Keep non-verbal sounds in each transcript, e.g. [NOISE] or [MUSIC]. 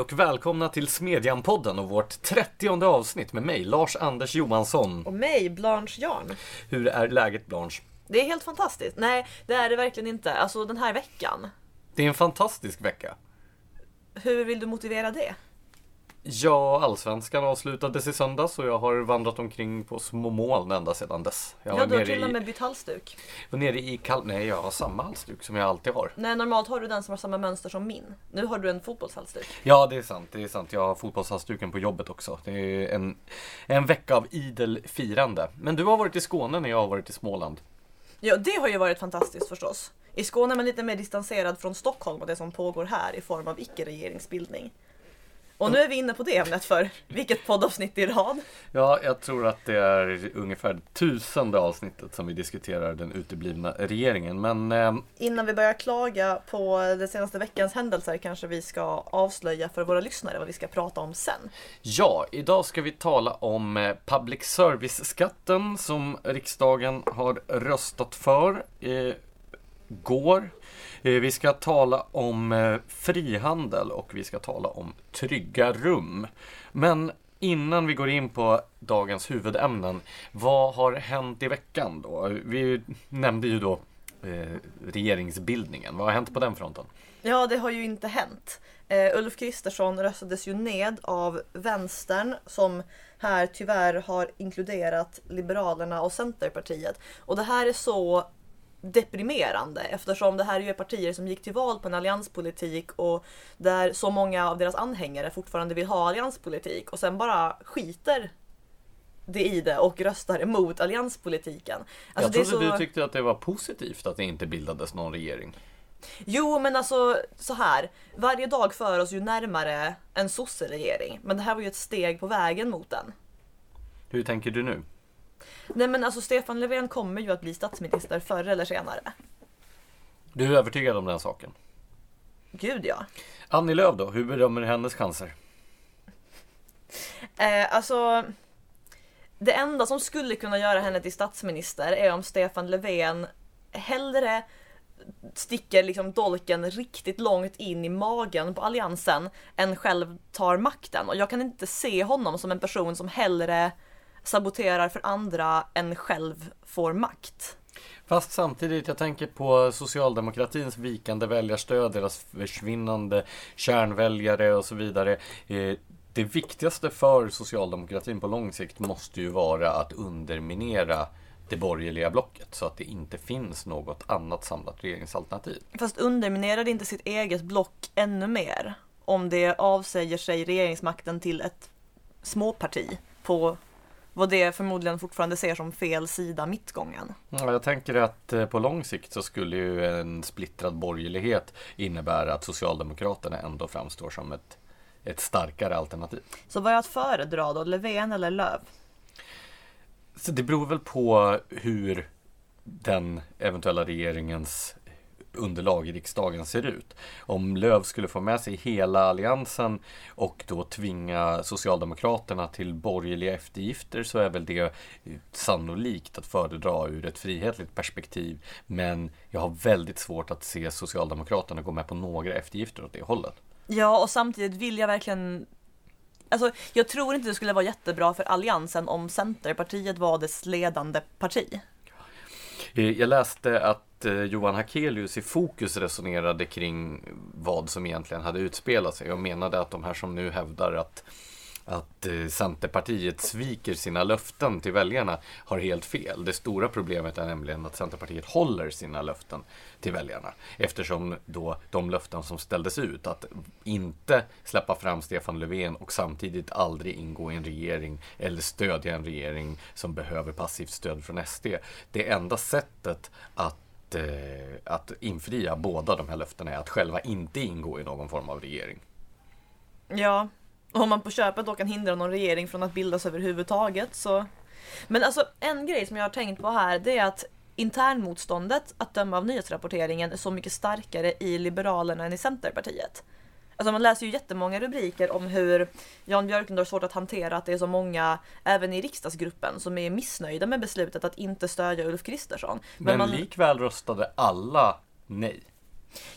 Hej och välkomna till Smedjan-podden och vårt 30 avsnitt med mig, Lars-Anders Johansson. Och mig, Blanche Jarn. Hur är läget Blanche? Det är helt fantastiskt. Nej, det är det verkligen inte. Alltså den här veckan. Det är en fantastisk vecka. Hur vill du motivera det? Ja, allsvenskan avslutades i söndags och jag har vandrat omkring på små moln ända sedan dess. Jag Ja, du har till och med bytt halsduk. var nere i Kal... Nej, jag har samma halsduk som jag alltid har. Nej, normalt har du den som har samma mönster som min. Nu har du en fotbollshalsduk. Ja, det är sant. Det är sant. Jag har fotbollshalsduken på jobbet också. Det är en, en vecka av idel firande. Men du har varit i Skåne när jag har varit i Småland. Ja, det har ju varit fantastiskt förstås. I Skåne är man lite mer distanserad från Stockholm och det som pågår här i form av icke-regeringsbildning. Och nu är vi inne på det ämnet för vilket poddavsnitt i rad? Ja, jag tror att det är ungefär tusende avsnittet som vi diskuterar den uteblivna regeringen. Men eh, Innan vi börjar klaga på den senaste veckans händelser kanske vi ska avslöja för våra lyssnare vad vi ska prata om sen. ja, idag ska vi tala om eh, public service-skatten som riksdagen har röstat för eh, går. Eh, vi ska tala om eh, frihandel och vi ska tala om trygga rum. Men innan vi går in på dagens huvudämnen, vad har hänt i veckan då? Vi nämnde ju då eh, regeringsbildningen. Vad har hänt på den fronten? Ja, det har ju inte hänt. Ulf Kristersson röstades ju ned av vänstern som här tyvärr har inkluderat Liberalerna och Centerpartiet. Och det här är så deprimerande eftersom det här är ju partier som gick till val på en allianspolitik och där så många av deras anhängare fortfarande vill ha allianspolitik och sen bara skiter det i det och röstar emot allianspolitiken. Alltså, jag trodde så... du tyckte att det var positivt att det inte bildades någon regering. Jo, men alltså så här. Varje dag för oss ju närmare en sosseregering. Men det här var ju ett steg på vägen mot den. Hur tänker du nu? Nej, men alltså Stefan Löfven kommer ju att bli statsminister förr eller senare. Du är övertygad om den saken? Gud ja. Annie Lööf då, hur bedömer du hennes chanser? Eh, alltså. Det enda som skulle kunna göra henne till statsminister är om Stefan Löfven hellre sticker liksom dolken riktigt långt in i magen på alliansen än själv tar makten. Och jag kan inte se honom som en person som hellre saboterar för andra än själv får makt. Fast samtidigt, jag tänker på socialdemokratins vikande väljarstöd, deras försvinnande kärnväljare och så vidare. Eh, Det viktigaste för socialdemokratin på lång sikt måste ju vara att underminera det borgerliga blocket så att det inte finns något annat samlat regeringsalternativ. Fast underminerar det inte sitt eget block ännu mer om det avsäger sig regeringsmakten till ett småparti på vad det förmodligen fortfarande ser som fel sida mittgången. Ja, jag tänker att eh, på lång sikt så skulle ju en splittrad borgerlighet innebära att Socialdemokraterna ändå framstår som ett, ett starkare alternativ. Så vad är att föredra då, Löfven eller Löv? Så det beror väl på hur den eventuella regeringens underlag i riksdagen ser ut. Om Löv skulle få med sig hela alliansen och då tvinga Socialdemokraterna till borgerliga eftergifter så är väl det sannolikt att föredra ur ett frihetligt perspektiv. Men jag har väldigt svårt att se Socialdemokraterna gå med på några eftergifter åt det hållet. Ja, och samtidigt vill jag verkligen Alltså, jag tror inte det skulle vara jättebra för alliansen om Centerpartiet var dess ledande parti. Eh, Jag läste att Eh, Johan Hakelius i Fokus resonerade kring vad som egentligen hade utspelat sig och menade att de här som nu hävdar att att eh, Centerpartiet sviker sina löften till väljarna har helt fel. Det stora problemet är nämligen att Centerpartiet håller sina löften till väljarna. Eftersom då de löften som ställdes ut, att inte släppa fram Stefan Löfven och samtidigt aldrig ingå i en regering eller stödja en regering som behöver passivt stöd från SD. Det enda sättet att, eh, att infria båda de här löftena är att själva inte ingå i någon form av regering. Ja, och om man på köpet då kan hindra någon regering från att bildas överhuvudtaget så... Men alltså en grej som jag har tänkt på här det är att internmotståndet, att döma av nyhetsrapporteringen, är så mycket starkare i Liberalerna än i Centerpartiet. Alltså man läser ju jättemånga rubriker om hur Jan Björklund har svårt att hantera att det är så många, även i riksdagsgruppen, som är missnöjda med beslutet att inte stödja Ulf Kristersson. Men, man, likväl röstade alla nej.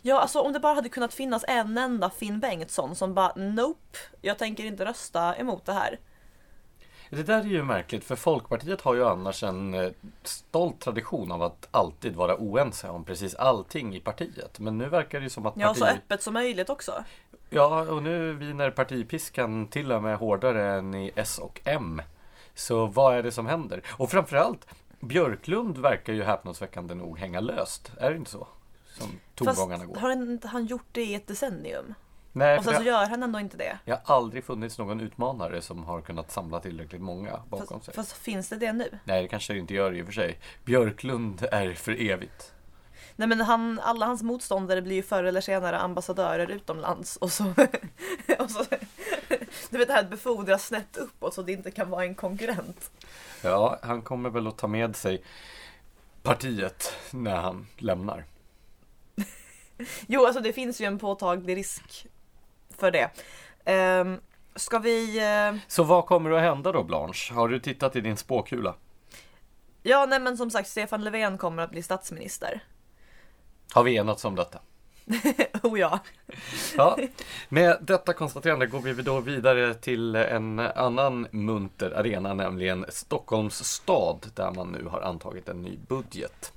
Ja, alltså om det bara hade kunnat finnas en enda Finn Bengtsson som bara Nope, jag tänker inte rösta emot det här. Det där är ju märkligt för Folkpartiet har ju annars en eh, stolt tradition av att alltid vara oense om precis allting i partiet. Men nu verkar det ju som att Ja, så partiet... öppet som möjligt också. Ja, och nu viner partipiskan till och med hårdare än i S och M. Så vad är det som händer? Och framförallt, Björklund verkar ju häpnadsväckande nog hänga löst. Är det inte så? Som tongångarna Fast går. har inte han gjort det i ett decennium? Nej, Och för sen så det, gör han ändå inte det. det har aldrig funnits någon utmanare som har kunnat samla tillräckligt många bakom Fast, sig. fast finns det det nu? Nej, det kanske det inte gör i och för sig. Björklund är för evigt. Nej men han, alla hans motståndare blir ju förr eller senare ambassadörer utomlands och så, [LAUGHS] och så Du vet det här att befordra snett uppåt så det inte kan vara en konkurrent. Ja, han kommer väl att ta med sig partiet när han lämnar. [LAUGHS] Jo alltså det finns ju en påtaglig risk för det. Um, ska vi... eh, Så vad kommer att hända då Blanche? Har du tittat i din spåkula? ja nej men som sagt Stefan Löfven kommer att bli statsminister. Har vi enats om detta? [LAUGHS] oh ja. Ja, [LAUGHS] med detta konstaterande går vi då vidare till en annan munter arena, nämligen Stockholms stad, där man nu har antagit en ny budget.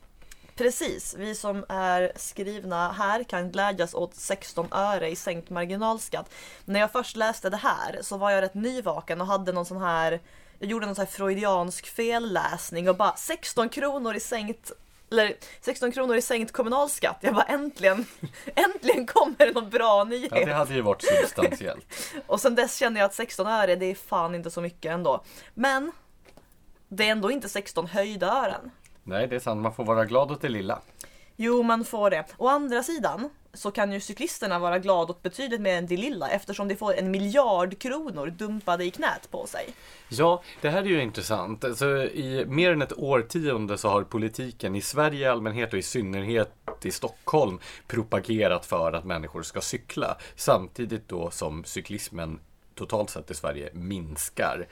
Precis, vi som är skrivna här kan glädjas åt 16 öre i sänkt marginalskatt. När jag först läste det här så var jag rätt nyvaken och hade någon sån här jag gjorde någon sån här freudiansk felläsning och bara 16 kronor i sänkt eller 16 kronor i sänkt kommunalskatt. Jag bara äntligen, [LAUGHS] äntligen kommer det någon bra nyhet. Ja, det hade ju varit substantiellt. [LAUGHS] Och sen dess känner jag att 16 öre det är fan inte så mycket ändå. Men det är ändå inte 16 höjda ören. Nej, det är sant. Man får vara glad åt det lilla. Jo, man får det. Å andra sidan så kan ju cyklisterna vara glada åt betydligt mer än det lilla eftersom de får en miljard kronor dumpade i knät på sig. Ja, det här är ju intressant. Alltså, I mer än ett årtionde så har politiken i Sverige i allmänhet och i synnerhet i Stockholm propagerat för att människor ska cykla. Samtidigt då som cyklismen totalt sett i Sverige minskar.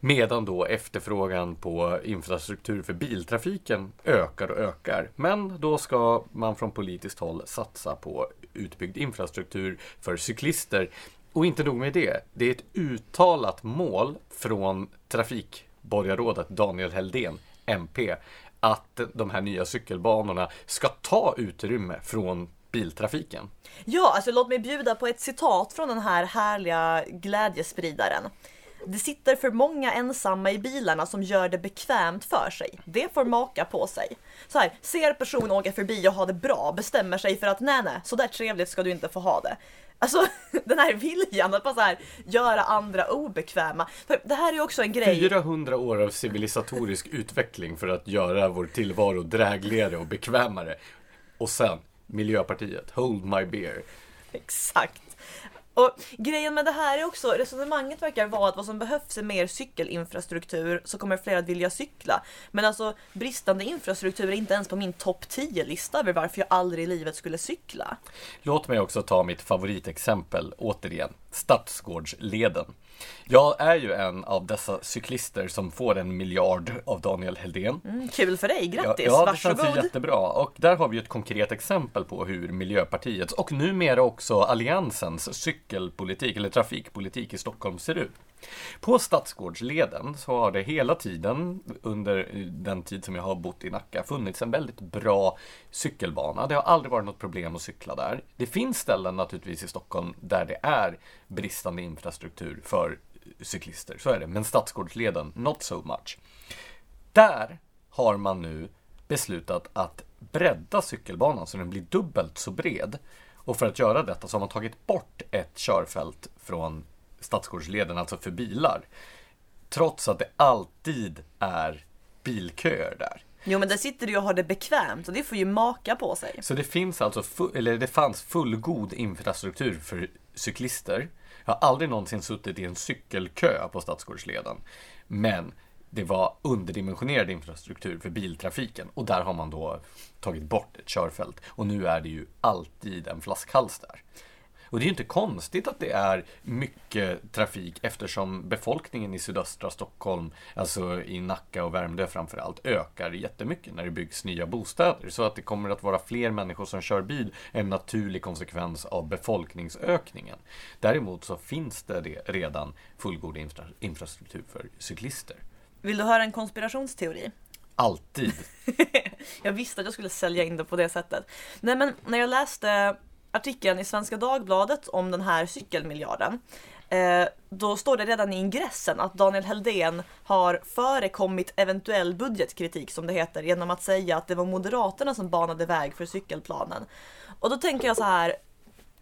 Medan då efterfrågan på infrastruktur för biltrafiken ökar och ökar. Men då ska man från politiskt håll satsa på utbyggd infrastruktur för cyklister. Och inte nog med det, det är ett uttalat mål från trafikborgarrådet Daniel Heldén, MP, att de här nya cykelbanorna ska ta utrymme från biltrafiken. Ja, alltså låt mig bjuda på ett citat från den här härliga glädjespridaren. Det sitter för många ensamma i bilarna som gör det bekvämt för sig. Det får maka på sig. Så här, ser person åka förbi och ha det bra, bestämmer sig för att nej, nej, så där trevligt ska du inte få ha det. Alltså [LAUGHS] den här viljan att bara så här, göra andra obekväma. För det här är ju också en grej. 400 år av civilisatorisk utveckling för att göra vår tillvaro drägligare och bekvämare. Och sen Miljöpartiet, hold my beer. Exakt. Och grejen med det här är också, resonemanget verkar vara att vad som behövs är mer cykelinfrastruktur så kommer fler att vilja cykla. Men alltså bristande infrastruktur är inte ens på min topp 10-lista över varför jag aldrig i livet skulle cykla. Låt mig också ta mitt favoritexempel återigen. Stadsgårdsleden. Jag är ju en av dessa cyklister som får en miljard av Daniel Heldén. Mm, kul för dig, grattis, Ja, ja det varsågod. känns ju jättebra. Och där har vi ett konkret exempel på hur Miljöpartiets och numera också Alliansens cykelpolitik eller trafikpolitik i Stockholm ser ut. På Stadsgårdsleden så har det hela tiden under den tid som jag har bott i Nacka funnits en väldigt bra cykelbana. Det har aldrig varit något problem att cykla där. Det finns ställen naturligtvis i Stockholm där det är bristande infrastruktur för cyklister, så är det. Men Stadsgårdsleden, not so much. Där har man nu beslutat att bredda cykelbanan så den blir dubbelt så bred. Och för att göra detta så har man tagit bort ett körfält från Stadsgårdsleden, alltså för bilar. Trots att det alltid är bilköer där. Jo men där sitter du och har det bekvämt och det får ju maka på sig. Så det finns alltså, eller det fanns fullgod infrastruktur för cyklister. Jag har aldrig någonsin suttit i en cykelkö på Stadsgårdsleden. Men det var underdimensionerad infrastruktur för biltrafiken och där har man då tagit bort ett körfält. Och nu är det ju alltid en flaskhals där. Och det är ju inte konstigt att det är mycket trafik eftersom befolkningen i sydöstra Stockholm, alltså i Nacka och Värmdö framförallt, ökar jättemycket när det byggs nya bostäder. Så att det kommer att vara fler människor som kör bil en naturlig konsekvens av befolkningsökningen. Däremot så finns det redan fullgod infra infrastruktur för cyklister. Vill du höra en konspirationsteori? Alltid. [LAUGHS] jag visste att jag skulle sälja in det på det sättet. Nej men när jag läste artikeln i Svenska Dagbladet om den här cykelmiljarden. Eh, då står det redan i ingressen att Daniel Heldén har förekommit eventuell budgetkritik som det heter genom att säga att det var Moderaterna som banade väg för cykelplanen. Och då tänker jag så här.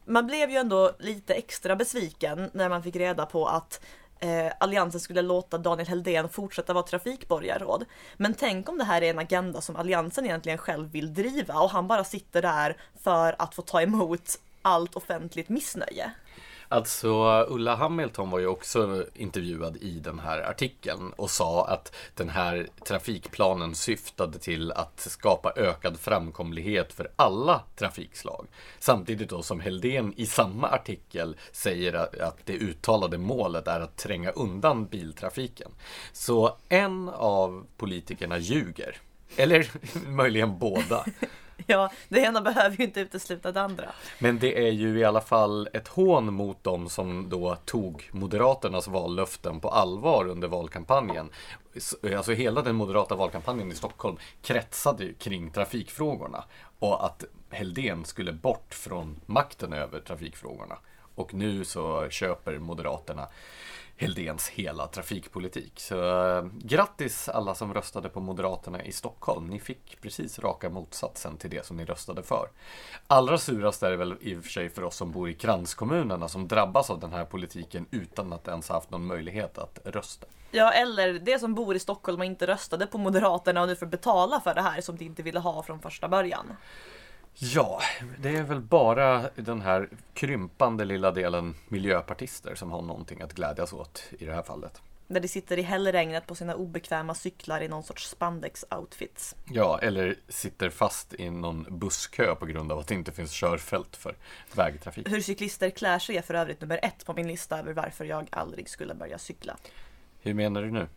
Man blev ju ändå lite extra besviken när man fick reda på att eh, Alliansen skulle låta Daniel Heldén fortsätta vara trafikborgarråd. Men tänk om det här är en agenda som Alliansen egentligen själv vill driva och han bara sitter där för att få ta emot allt offentligt missnöje. Alltså Ulla Hamilton var ju också intervjuad i den här artikeln och sa att den här trafikplanen syftade till att skapa ökad framkomlighet för alla trafikslag. Samtidigt då som Heldén i samma artikel säger att det uttalade målet är att tränga undan biltrafiken. Så en av politikerna ljuger. Eller [LAUGHS] möjligen båda. [LAUGHS] Ja, det ena behöver ju inte utesluta det andra. Men det är ju i alla fall ett hån mot dem som då tog Moderaternas vallöften på allvar under valkampanjen. Alltså hela den moderata valkampanjen i Stockholm kretsade ju kring trafikfrågorna och att Heldén skulle bort från makten över trafikfrågorna. Och nu så köper Moderaterna Heldens hela trafikpolitik. Så eh, grattis alla som röstade på Moderaterna i Stockholm. Ni fick precis raka motsatsen till det som ni röstade för. Allra surast är det väl i och för sig för oss som bor i kranskommunerna som drabbas av den här politiken utan att ens haft någon möjlighet att rösta. Ja, eller det som bor i Stockholm och inte röstade på Moderaterna och nu får betala för det här som de inte ville ha från första början. Ja, det är väl bara den här krympande lilla delen miljöpartister som har någonting att glädjas åt i det här fallet. Där de sitter i hällregnet på sina obekväma cyklar i någon sorts spandex-outfits. Ja, eller sitter fast i någon busskö på grund av att det inte finns körfält för vägtrafik. Hur cyklister klär sig är för övrigt nummer ett på min lista över varför jag aldrig skulle börja cykla. Hur menar du nu?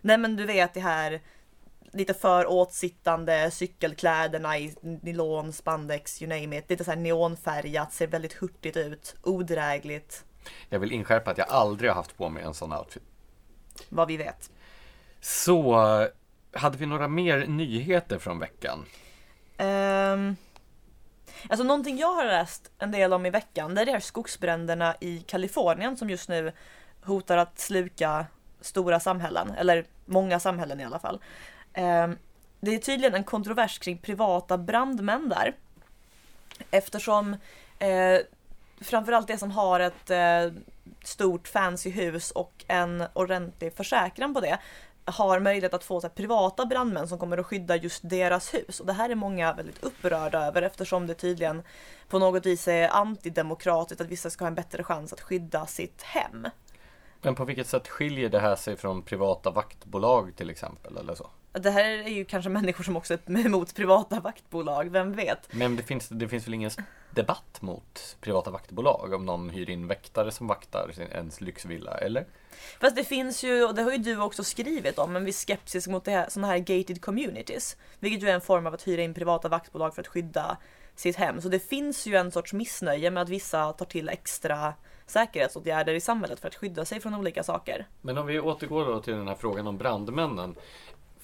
Nej men du vet det här lite för åtsittande cykelkläderna i nylon, spandex, you name it. Lite så här neonfärgat, ser väldigt hurtigt ut, odrägligt. Jag vill inskärpa att jag aldrig har haft på mig en sån outfit. Vad vi vet. Så, hade vi några mer nyheter från veckan? Um, alltså någonting jag har läst en del om i veckan, det är skogsbränderna i Kalifornien som just nu hotar att sluka stora samhällen, eller många samhällen i alla fall. Ehm, det är tydligen en kontrovers kring privata brandmän där. Eftersom eh, framförallt det som har ett eh, stort fancy hus och en ordentlig försäkran på det har möjlighet att få så här, privata brandmän som kommer att skydda just deras hus. Och det här är många väldigt upprörda över eftersom det tydligen på något vis är antidemokratiskt att vissa ska ha en bättre chans att skydda sitt hem. Men på vilket sätt skiljer det här sig från privata vaktbolag till exempel eller så? Det här är ju kanske människor som också är emot privata vaktbolag, vem vet? Men det finns, det finns väl ingen debatt mot privata vaktbolag om någon hyr in väktare som vaktar sin, ens lyxvilla, eller? Fast det finns ju, och det har ju du också skrivit om, en viss skepsis mot det här, sådana här gated communities. Vilket ju är en form av att hyra in privata vaktbolag för att skydda sitt hem. Så det finns ju en sorts missnöje med att vissa tar till extra säkerhetsåtgärder i samhället för att skydda sig från olika saker. Men om vi återgår då till den här frågan om brandmännen.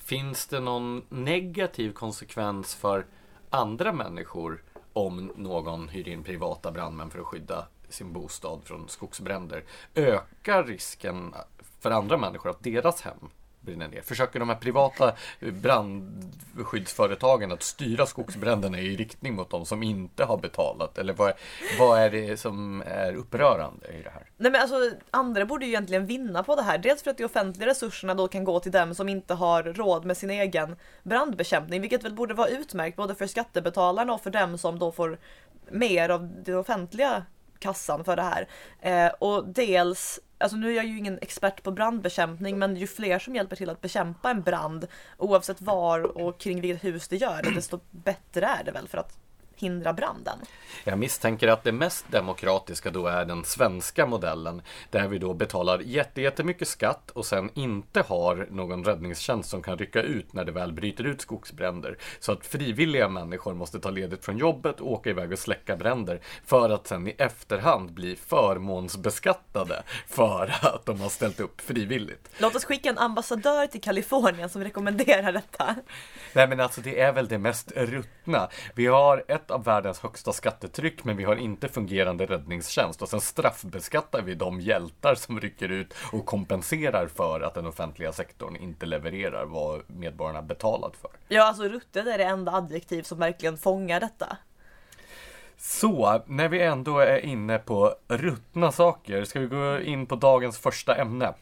Finns det någon negativ konsekvens för andra människor om någon hyr in privata brandmän för att skydda sin bostad från skogsbränder? Ökar risken för andra människor att deras hem brinna ner? Försöker de här privata brandskyddsföretagen att styra skogsbränderna i riktning mot de som inte har betalat? Eller vad är, vad är det som är upprörande i det här? Nej men alltså andra borde ju egentligen vinna på det här. Dels för att de offentliga resurserna då kan gå till dem som inte har råd med sin egen brandbekämpning, vilket väl borde vara utmärkt både för skattebetalarna och för dem som då får mer av den offentliga kassan för det här. Eh, och dels Alltså nu är jag ju ingen expert på brandbekämpning men ju fler som hjälper till att bekämpa en brand oavsett var och kring vilket hus det gör det desto bättre är det väl för att hindra branden. Jag misstänker att det mest demokratiska då är den svenska modellen där vi då betalar jättemycket skatt och sen inte har någon räddningstjänst som kan rycka ut när det väl bryter ut skogsbränder. Så att frivilliga människor måste ta ledigt från jobbet och åka iväg och släcka bränder för att sen i efterhand bli förmånsbeskattade för att de har ställt upp frivilligt. Låt oss skicka en ambassadör till Kalifornien som rekommenderar detta. Nej men alltså det är väl det mest ruttna. Vi har ett av världens högsta skattetryck men vi har inte fungerande räddningstjänst och sen straffbeskattar vi de hjältar som rycker ut och kompenserar för att den offentliga sektorn inte levererar vad medborgarna betalat för. Ja, alltså ruttet är det enda adjektiv som verkligen fångar detta. Så, när vi ändå är inne på ruttna saker ska vi gå in på dagens första ämne.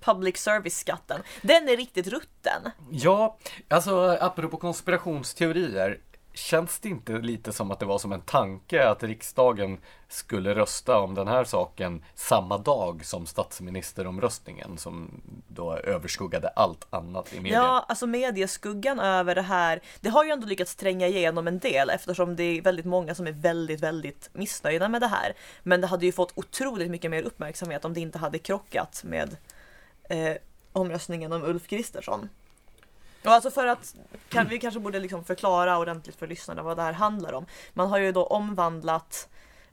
Public service-skatten. Den är riktigt rutten. Ja, alltså apropå konspirationsteorier. Känns det inte lite som att det var som en tanke att riksdagen skulle rösta om den här saken samma dag som statsministeromröstningen som då överskuggade allt annat i media? Ja, alltså medieskuggan över det här. Det har ju ändå lyckats tränga igenom en del eftersom det är väldigt många som är väldigt, väldigt missnöjda med det här. Men det hade ju fått otroligt mycket mer uppmärksamhet om det inte hade krockat med eh, omröstningen om Ulf Kristersson. Och alltså för att kan, vi kanske borde liksom förklara ordentligt för lyssnarna vad det här handlar om. Man har ju då omvandlat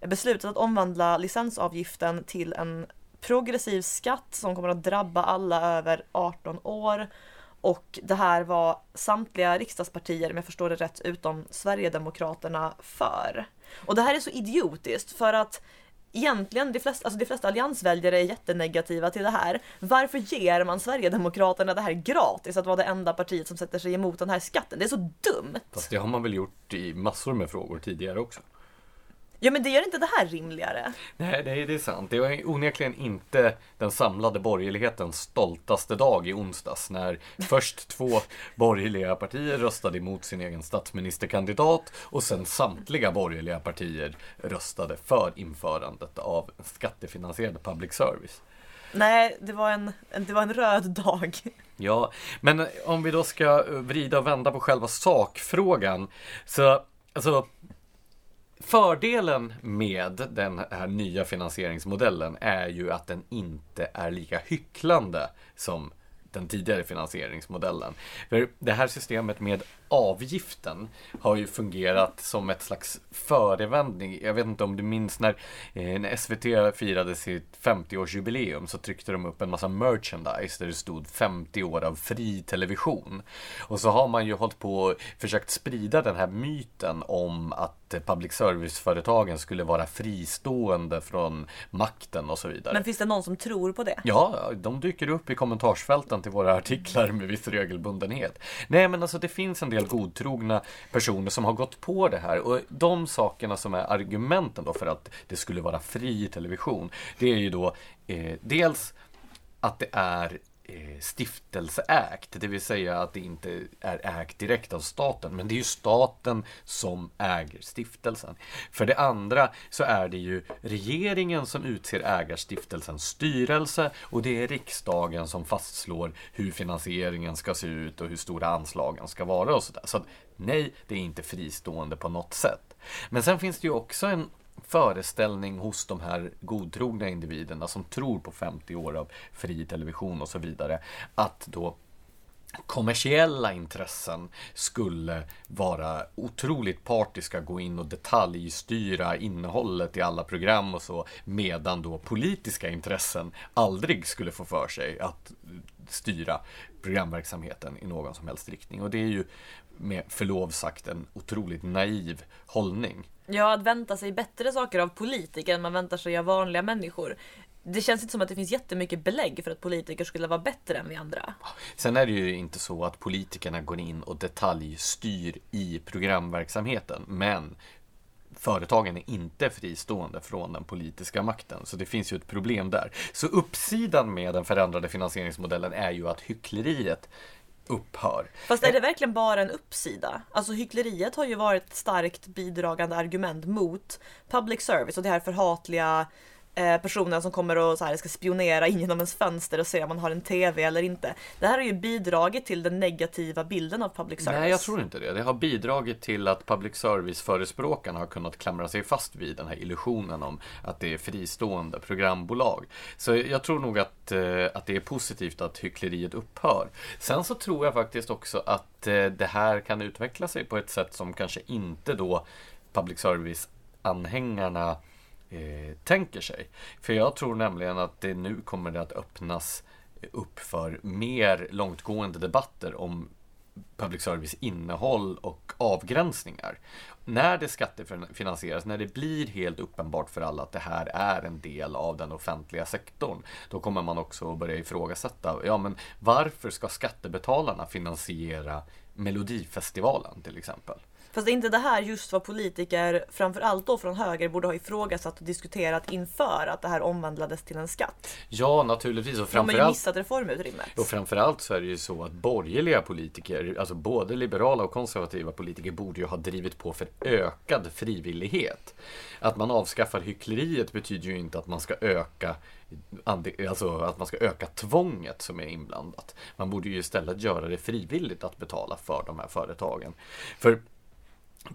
beslutat att omvandla licensavgiften till en progressiv skatt som kommer att drabba alla över 18 år. Och det här var samtliga riksdagspartier, om jag förstår det rätt, utom Sverigedemokraterna för. Och det här är så idiotiskt för att egentligen de flesta, alltså de flesta alliansväljare är jättenegativa till det här. Varför ger man Sverigedemokraterna det här gratis att vara det enda partiet som sätter sig emot den här skatten? Det är så dumt! Fast det har man väl gjort i massor med frågor tidigare också. Ja men det gör inte det här rimligare. Nej, det är, det är sant. Det var onekligen inte den samlade borgerlighetens stoltaste dag i onsdags när [LAUGHS] först två borgerliga partier röstade emot sin egen statsministerkandidat och sen samtliga borgerliga partier röstade för införandet av skattefinansierad public service. Nej, det var en, det var en röd dag. Ja, men om vi då ska vrida och vända på själva sakfrågan så alltså Fördelen med den här nya finansieringsmodellen är ju att den inte är lika hycklande som den tidigare finansieringsmodellen. För det här systemet med avgiften har ju fungerat som ett slags förevändning. Jag vet inte om du minns när, eh, när SVT firade sitt 50-årsjubileum så tryckte de upp en massa merchandise där det stod 50 år av fri television. Och så har man ju hållit på och försökt sprida den här myten om att public service-företagen skulle vara fristående från makten och så vidare. Men finns det någon som tror på det? Ja, de dyker upp i kommentarsfälten till våra artiklar med viss regelbundenhet. Nej, men alltså det finns en del godtrogna personer som har gått på det här och de sakerna som är argumenten då för att det skulle vara fri television, det är ju då eh, dels att det är Eh, Eh, stiftelseägt, det vill säga att det inte är ägt direkt av staten, men det är ju staten som äger stiftelsen. För det andra så är det ju regeringen som utser ägarstiftelsens styrelse och det är riksdagen som fastslår hur finansieringen ska se ut och hur stora anslagen ska vara och sådär. Så nej, det är inte fristående på något sätt. Men sen finns det ju också en föreställning hos de här godtrogna individerna som tror på 50 år av fri television och så vidare. Att då kommersiella intressen skulle vara otroligt partiska, gå in och detaljstyra innehållet i alla program och så, medan då politiska intressen aldrig skulle få för sig att styra programverksamheten i någon som helst riktning. Och det är ju med förlov sagt en otroligt naiv hållning. Ja, att vänta sig bättre saker av politiker än man väntar sig av vanliga människor. Det känns inte som att det finns jättemycket belägg för att politiker skulle vara bättre än vi andra. Sen är det ju inte så att politikerna går in och detaljstyr i programverksamheten, men företagen är inte fristående från den politiska makten. Så det finns ju ett problem där. Så uppsidan med den förändrade finansieringsmodellen är ju att hyckleriet upphör. Fast är det verkligen bara en uppsida? Alltså hyckleriet har ju varit ett starkt bidragande argument mot public service och det här förhatliga Eh, personerna som kommer och så här, ska spionera in genom ens fönster och se om man har en TV eller inte. Det här har ju bidragit till den negativa bilden av public service. Nej, jag tror inte det. Det har bidragit till att public service-förespråkarna har kunnat klamra sig fast vid den här illusionen om att det är fristående programbolag. Så jag tror nog att, eh, att det är positivt att hyckleriet upphör. Sen så tror jag faktiskt också att eh, det här kan utveckla sig på ett sätt som kanske inte då public service-anhängarna eh, tänker sig. För jag tror nämligen att det nu kommer det att öppnas upp för mer långtgående debatter om public service innehåll och avgränsningar. När det skattefinansieras, när det blir helt uppenbart för alla att det här är en del av den offentliga sektorn, då kommer man också börja ifrågasätta, ja men varför ska skattebetalarna finansiera Melodifestivalen till exempel? Fast är inte det här just vad politiker, framförallt då från höger, borde ha ifrågasatt och diskuterat inför att det här omvandlades till en skatt? Ja, naturligtvis. Och framförallt, De har ju missat reformutrymmet. Och framförallt så är det ju så att borgerliga politiker, alltså både liberala och konservativa politiker, borde ju ha drivit på för ökad frivillighet. Att man avskaffar hyckleriet betyder ju inte att man ska öka alltså att man ska öka tvånget som är inblandat. Man borde ju istället göra det frivilligt att betala för de här företagen. För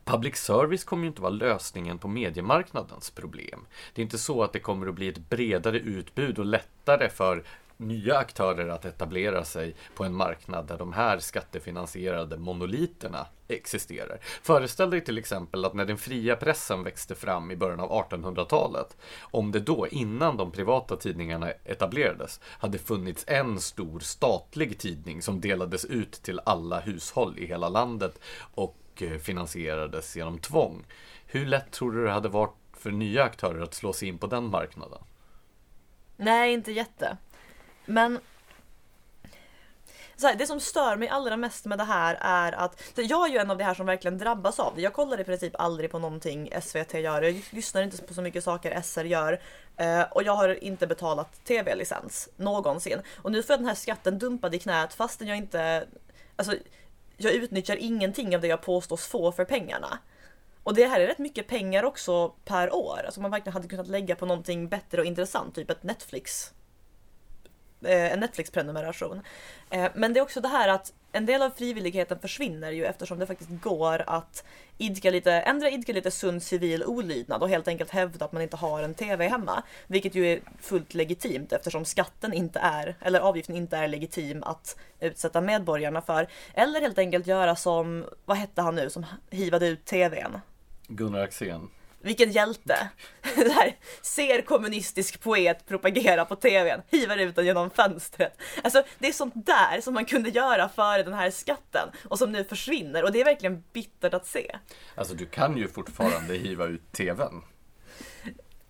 Public service kommer ju inte vara lösningen på mediemarknadens problem. Det är inte så att det kommer att bli ett bredare utbud och lättare för nya aktörer att etablera sig på en marknad där de här skattefinansierade monoliterna existerar. Föreställ dig till exempel att när den fria pressen växte fram i början av 1800-talet, om det då innan de privata tidningarna etablerades hade funnits en stor statlig tidning som delades ut till alla hushåll i hela landet och och eh, finansierades genom tvång. Hur lätt tror du det hade varit för nya aktörer att slå sig in på den marknaden? Nej, inte jätte. Men så här, det som stör mig allra mest med det här är att jag är ju en av de här som verkligen drabbas av det. Jag kollar i princip aldrig på någonting SVT gör. Jag lyssnar inte på så mycket saker SR gör. Eh, och jag har inte betalat tv-licens någonsin. Och nu får jag den här skatten dumpad i knät fastän jag inte... Alltså, jag utnyttjar ingenting av det jag påstås få för pengarna. Och det här är rätt mycket pengar också per år. Alltså man verkligen hade kunnat lägga på någonting bättre och intressant, typ ett Netflix. Eh, en Netflix-prenumeration. Eh, men det är också det här att en del av frivilligheten försvinner ju eftersom det faktiskt går att idka lite, ändra idka lite sund civil olydnad och helt enkelt hävda att man inte har en TV hemma. Vilket ju är fullt legitimt eftersom skatten inte är, eller avgiften inte är legitim att utsätta medborgarna för. Eller helt enkelt göra som, vad hette han nu som hivade ut TVn? Gunnar Axén. Vilken hjälte! [LAUGHS] Där ser kommunistisk poet propagera på tvn, hivar ut den genom fönstret. Alltså det är sånt där som man kunde göra före den här skatten och som nu försvinner och det är verkligen bittert att se. Alltså du kan ju fortfarande hiva ut tvn.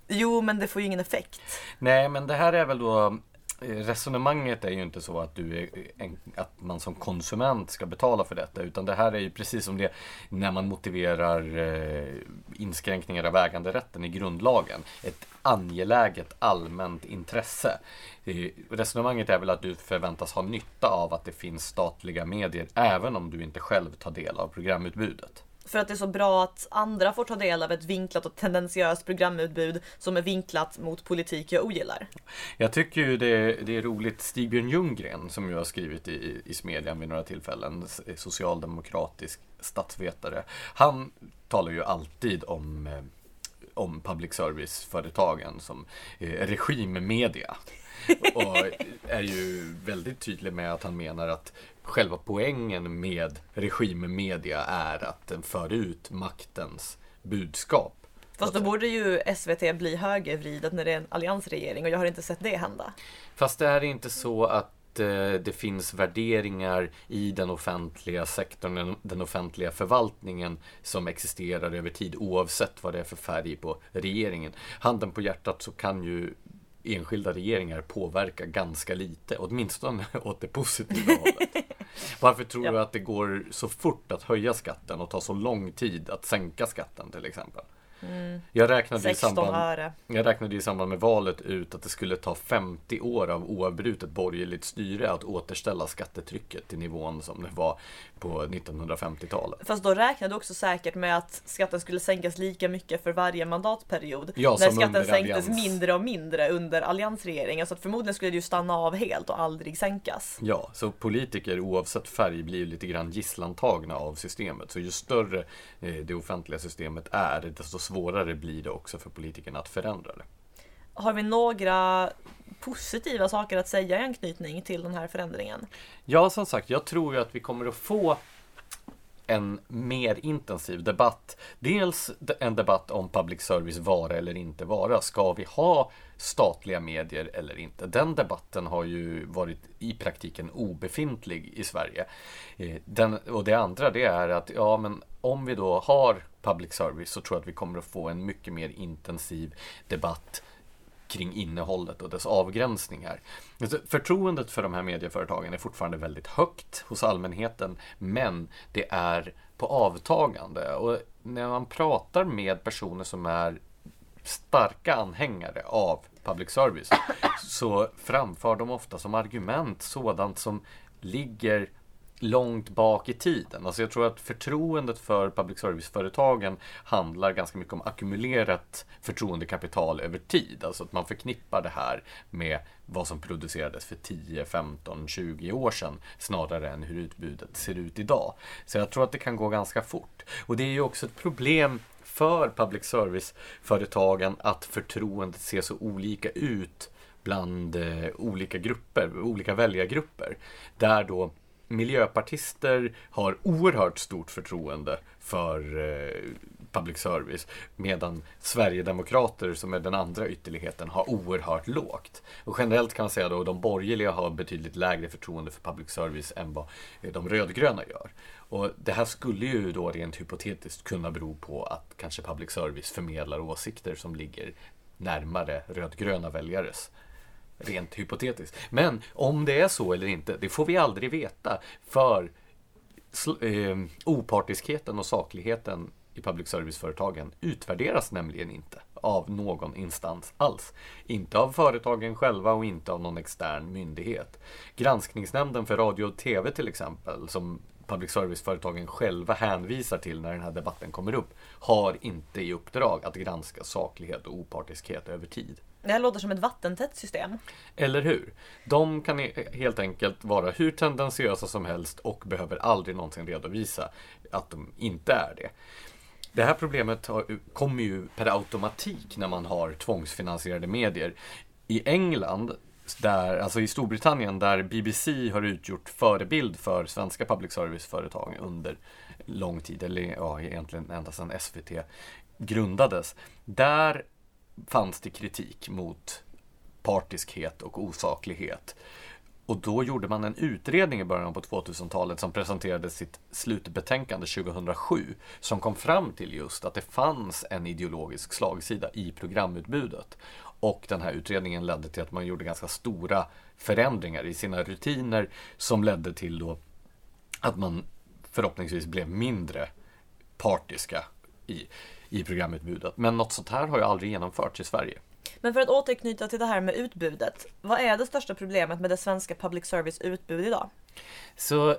Jo, men det får ju ingen effekt. Nej, men det här är väl då resonemanget är ju inte så att, du är en, att man som konsument ska betala för detta utan det här är ju precis som det när man motiverar eh, inskränkningar av äganderätten i grundlagen. Ett angeläget allmänt intresse. Eh, resonemanget är väl att du förväntas ha nytta av att det finns statliga medier även om du inte själv tar del av programutbudet. För att det är så bra att andra får ta del av ett vinklat och tendensiöst programutbud som är vinklat mot politik jag ogillar. Jag tycker ju det, det är roligt, Stigbjörn Ljunggren som ju har skrivit i, i Smedjan vid några tillfällen, socialdemokratisk statsvetare. Han talar ju alltid om, eh, om public service-företagen som eh, regimmedia. [LAUGHS] och är ju väldigt tydlig med att han menar att själva poängen med regimmedia är att den för ut maktens budskap. Fast då borde ju SVT bli högervridet när det är en alliansregering och jag har inte sett det hända. Fast det är inte så att eh, det finns värderingar i den offentliga sektorn, den offentliga förvaltningen som existerar över tid oavsett vad det är för färg på regeringen. Handen på hjärtat så kan ju enskilda regeringar påverka ganska lite, åtminstone [LAUGHS] åt det positiva hållet. Varför tror ja. du att det går så fort att höja skatten och tar så lång tid att sänka skatten till exempel? Jag räknade, i 16 samband, öre. jag räknade i samband med valet ut att det skulle ta 50 år av oavbrutet borgerligt styre att återställa skattetrycket till nivån som det var på 1950-talet. Fast då räknade du också säkert med att skatten skulle sänkas lika mycket för varje mandatperiod. Ja, när skatten sänktes mindre och mindre under alliansregeringen. Så att förmodligen skulle det ju stanna av helt och aldrig sänkas. Ja, så politiker oavsett färg blir lite grann gisslantagna av systemet. Så ju större det offentliga systemet är, desto svårare blir det också för politikerna att förändra det. Har vi några positiva saker att säga i anknytning till den här förändringen? Ja, som sagt, jag tror ju att vi kommer att få en mer intensiv debatt. Dels en debatt om public service vara eller inte vara. Ska vi ha statliga medier eller inte? Den debatten har ju varit i praktiken obefintlig i Sverige. Eh, den, och det andra det är att ja, men om vi då har public service så tror jag att vi kommer att få en mycket mer intensiv debatt kring innehållet och dess avgränsningar. Alltså, förtroendet för de här medieföretagen är fortfarande väldigt högt hos allmänheten, men det är på avtagande. Och när man pratar med personer som är starka anhängare av public service så framför de ofta som argument sådant som ligger långt bak i tiden. Alltså jag tror att förtroendet för public service-företagen handlar ganska mycket om ackumulerat förtroendekapital över tid. Alltså att man förknippar det här med vad som producerades för 10, 15, 20 år sedan snarare än hur utbudet ser ut idag. Så jag tror att det kan gå ganska fort. Och det är ju också ett problem för public service-företagen att förtroendet ser så olika ut bland eh, olika grupper, olika väljargrupper. Där då miljöpartister har oerhört stort förtroende för eh, public service medan Sverigedemokrater som är den andra ytterligheten har oerhört lågt. Och generellt kan man säga då att de borgerliga har betydligt lägre förtroende för public service än vad eh, de rödgröna gör. Och det här skulle ju då rent hypotetiskt kunna bero på att kanske public service förmedlar åsikter som ligger närmare rödgröna väljares Rent hypotetiskt. Men om det är så eller inte, det får vi aldrig veta. För sl- eh, opartiskheten och sakligheten i public service-företagen utvärderas nämligen inte av någon instans alls. Inte av företagen själva och inte av någon extern myndighet. Granskningsnämnden för radio och tv till exempel, som public service-företagen själva hänvisar till när den här debatten kommer upp, har inte i uppdrag att granska saklighet och opartiskhet över tid. Det här låter som ett vattentätt system. Eller hur? De kan helt enkelt vara hur tendentiösa som helst och behöver aldrig någonsin redovisa att de inte är det. Det här problemet kommer ju per automatik när man har tvångsfinansierade medier. I England, där, alltså i Storbritannien, där BBC har utgjort förebild för svenska public service-företag under lång tid, eller ja, egentligen ända sedan SVT grundades. Där fanns det kritik mot partiskhet och osaklighet. Och då gjorde man en utredning i början på 2000-talet som presenterade sitt slutbetänkande 2007 som kom fram till just att det fanns en ideologisk slagsida i programutbudet. Och den här utredningen ledde till att man gjorde ganska stora förändringar i sina rutiner som ledde till då att man förhoppningsvis blev mindre partiska i, i programutbudet. Men något sånt här har ju aldrig genomförts i Sverige. Men för att återknyta till det här med utbudet. Vad är det största problemet med det svenska public service utbud idag? Så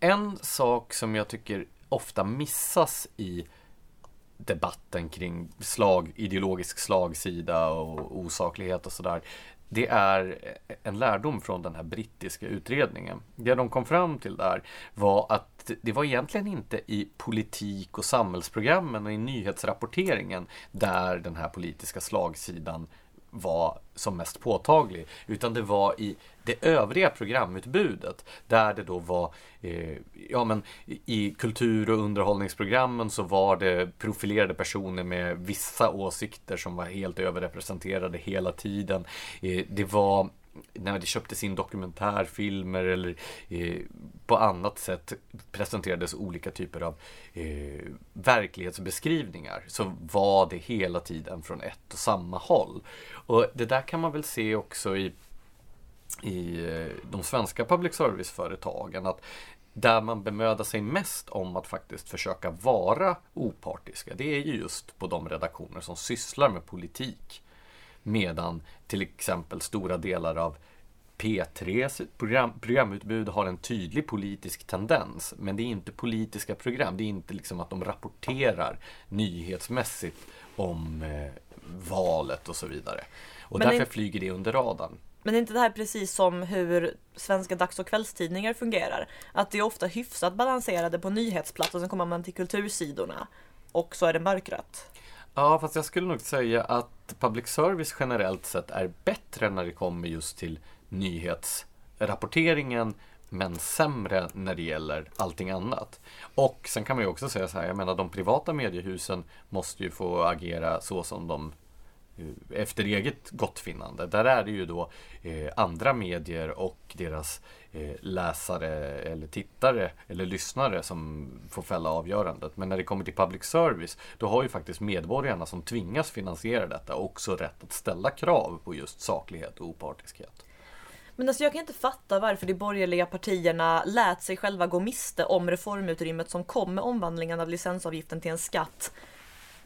en sak som jag tycker ofta missas i debatten kring slag, ideologisk slagsida och osaklighet och sådär. Det är en lärdom från den här brittiska utredningen. Det de kom fram till där var att det var egentligen inte i politik och samhällsprogrammen och i nyhetsrapporteringen där den här politiska slagsidan var som mest påtaglig. Utan det var i det övriga programutbudet. Där det då var, eh, ja men i kultur och underhållningsprogrammen så var det profilerade personer med vissa åsikter som var helt överrepresenterade hela tiden. Eh, det var när det köptes in dokumentärfilmer eller eh, på annat sätt presenterades olika typer av eh, verklighetsbeskrivningar så var det hela tiden från ett och samma håll. Och det där kan man väl se också i i eh, de svenska public service-företagen att där man bemödar sig mest om att faktiskt försöka vara opartiska, det är ju just på de redaktioner som sysslar med politik. Medan till exempel stora delar av P3s program, programutbud har en tydlig politisk tendens. Men det är inte politiska program. Det är inte liksom att de rapporterar nyhetsmässigt om eh, valet och så vidare. Och Men därför det- flyger det under radarn. Men är inte det här precis som hur svenska dags och kvällstidningar fungerar? Att det är ofta hyfsat balanserade på nyhetsplats och sen kommer man till kultursidorna och så är det mörkrött. Ja, fast jag skulle nog säga att public service generellt sett är bättre när det kommer just till nyhetsrapporteringen men sämre när det gäller allting annat. Och sen kan man ju också säga så här, jag menar de privata mediehusen måste ju få agera så som de Eh, efter eget gottfinnande. Där är det ju då eh, andra medier och deras eh, läsare eller tittare eller lyssnare som får fälla avgörandet. Men när det kommer till public service, då har ju faktiskt medborgarna som tvingas finansiera detta också rätt att ställa krav på just saklighet och opartiskhet. Men alltså jag kan inte fatta varför de borgerliga partierna lät sig själva gå miste om reformutrymmet som kom med omvandlingen av licensavgiften till en skatt.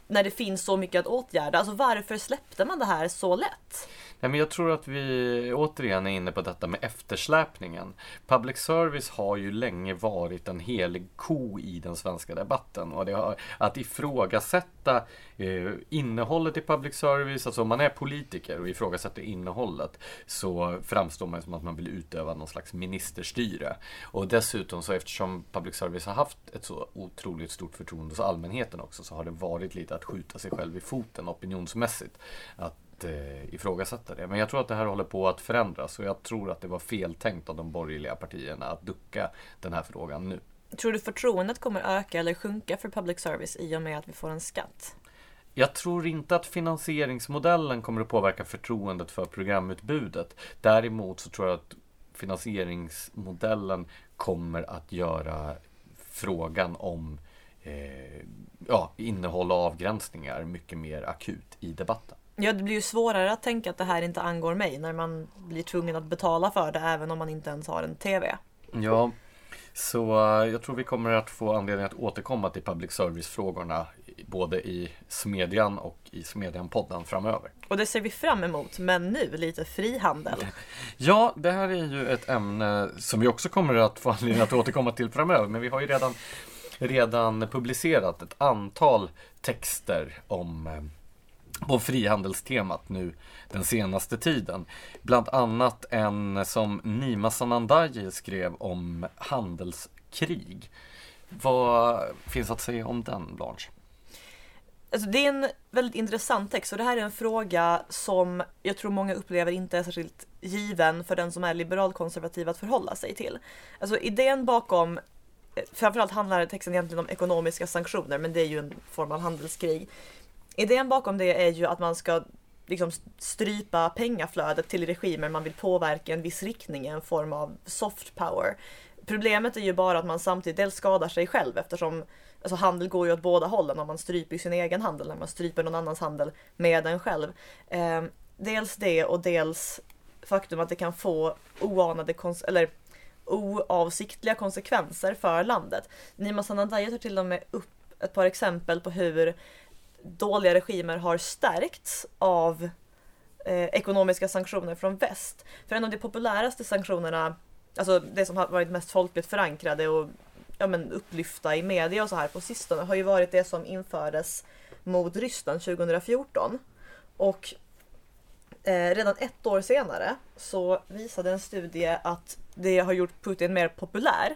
När det finns så mycket att åtgärda. Alltså varför släppte man det här så lätt? Ja, men jag tror att vi återigen är inne på detta med eftersläpningen. Public service har ju länge varit en helig ko i den svenska debatten. Och det har, att ifrågasätta eh, innehållet i public service, alltså om man är politiker och ifrågasätter innehållet så framstår man som att man vill utöva någon slags ministerstyre. Och dessutom så eftersom public service har haft ett så otroligt stort förtroende hos allmänheten också så har det varit lite att skjuta sig själv i foten opinionsmässigt. Att eh, ifrågasätta det. Men jag tror att det här håller på att förändras och jag tror att det var feltänkt av de borgerliga partierna att ducka den här frågan nu. Tror du förtroendet kommer öka eller sjunka för public service i och med att vi får en skatt? Jag tror inte att finansieringsmodellen kommer att påverka förtroendet för programutbudet. Däremot så tror jag att finansieringsmodellen kommer att göra frågan om eh, ja, innehåll och avgränsningar mycket mer akut i debatten. Ja, det blir ju svårare att tänka att det här inte angår mig när man blir tvungen att betala för det även om man inte ens har en TV. Ja, så eh, jag tror vi kommer att få anledning att återkomma till public service-frågorna både i Smedjan och i Smedjan-podden framöver. Och det ser vi fram emot, men nu lite frihandel. [LAUGHS] Ja, det här är ju ett ämne som vi också kommer att få anledning att återkomma till framöver. Men vi har ju redan, redan publicerat ett antal texter om eh, på frihandelstemat nu den senaste tiden. Bland annat en som Nima Sanandaji skrev om handelskrig. Vad finns att säga om den, Blanche? Alltså, det är en väldigt intressant text och det här är en fråga som jag tror många upplever inte är särskilt given för den som är liberalkonservativ att förhålla sig till. Alltså idén bakom, eh, framförallt handlar texten egentligen om ekonomiska sanktioner men det är ju en form av handelskrig. Idén bakom det är ju att man ska liksom strypa pengaflödet till regimer man vill påverka i en viss riktning en form av soft power. Problemet är ju bara att man samtidigt dels skadar sig själv eftersom alltså handel går ju åt båda hållen och man stryper sin egen handel när man stryper någon annans handel med en själv. Eh, dels det och dels faktum att det kan få oanade kons- eller oavsiktliga konsekvenser för landet. Nima Sanandaji tar till och med upp ett par exempel på hur dåliga regimer har stärkts av eh, ekonomiska sanktioner från väst. För en av de populäraste sanktionerna, alltså det som har varit mest folkligt förankrade och ja, men upplyfta i media och så här på sistone har ju varit det som infördes mot Ryssland 2014. Och eh, redan ett år senare så visade en studie att det har gjort Putin mer populär.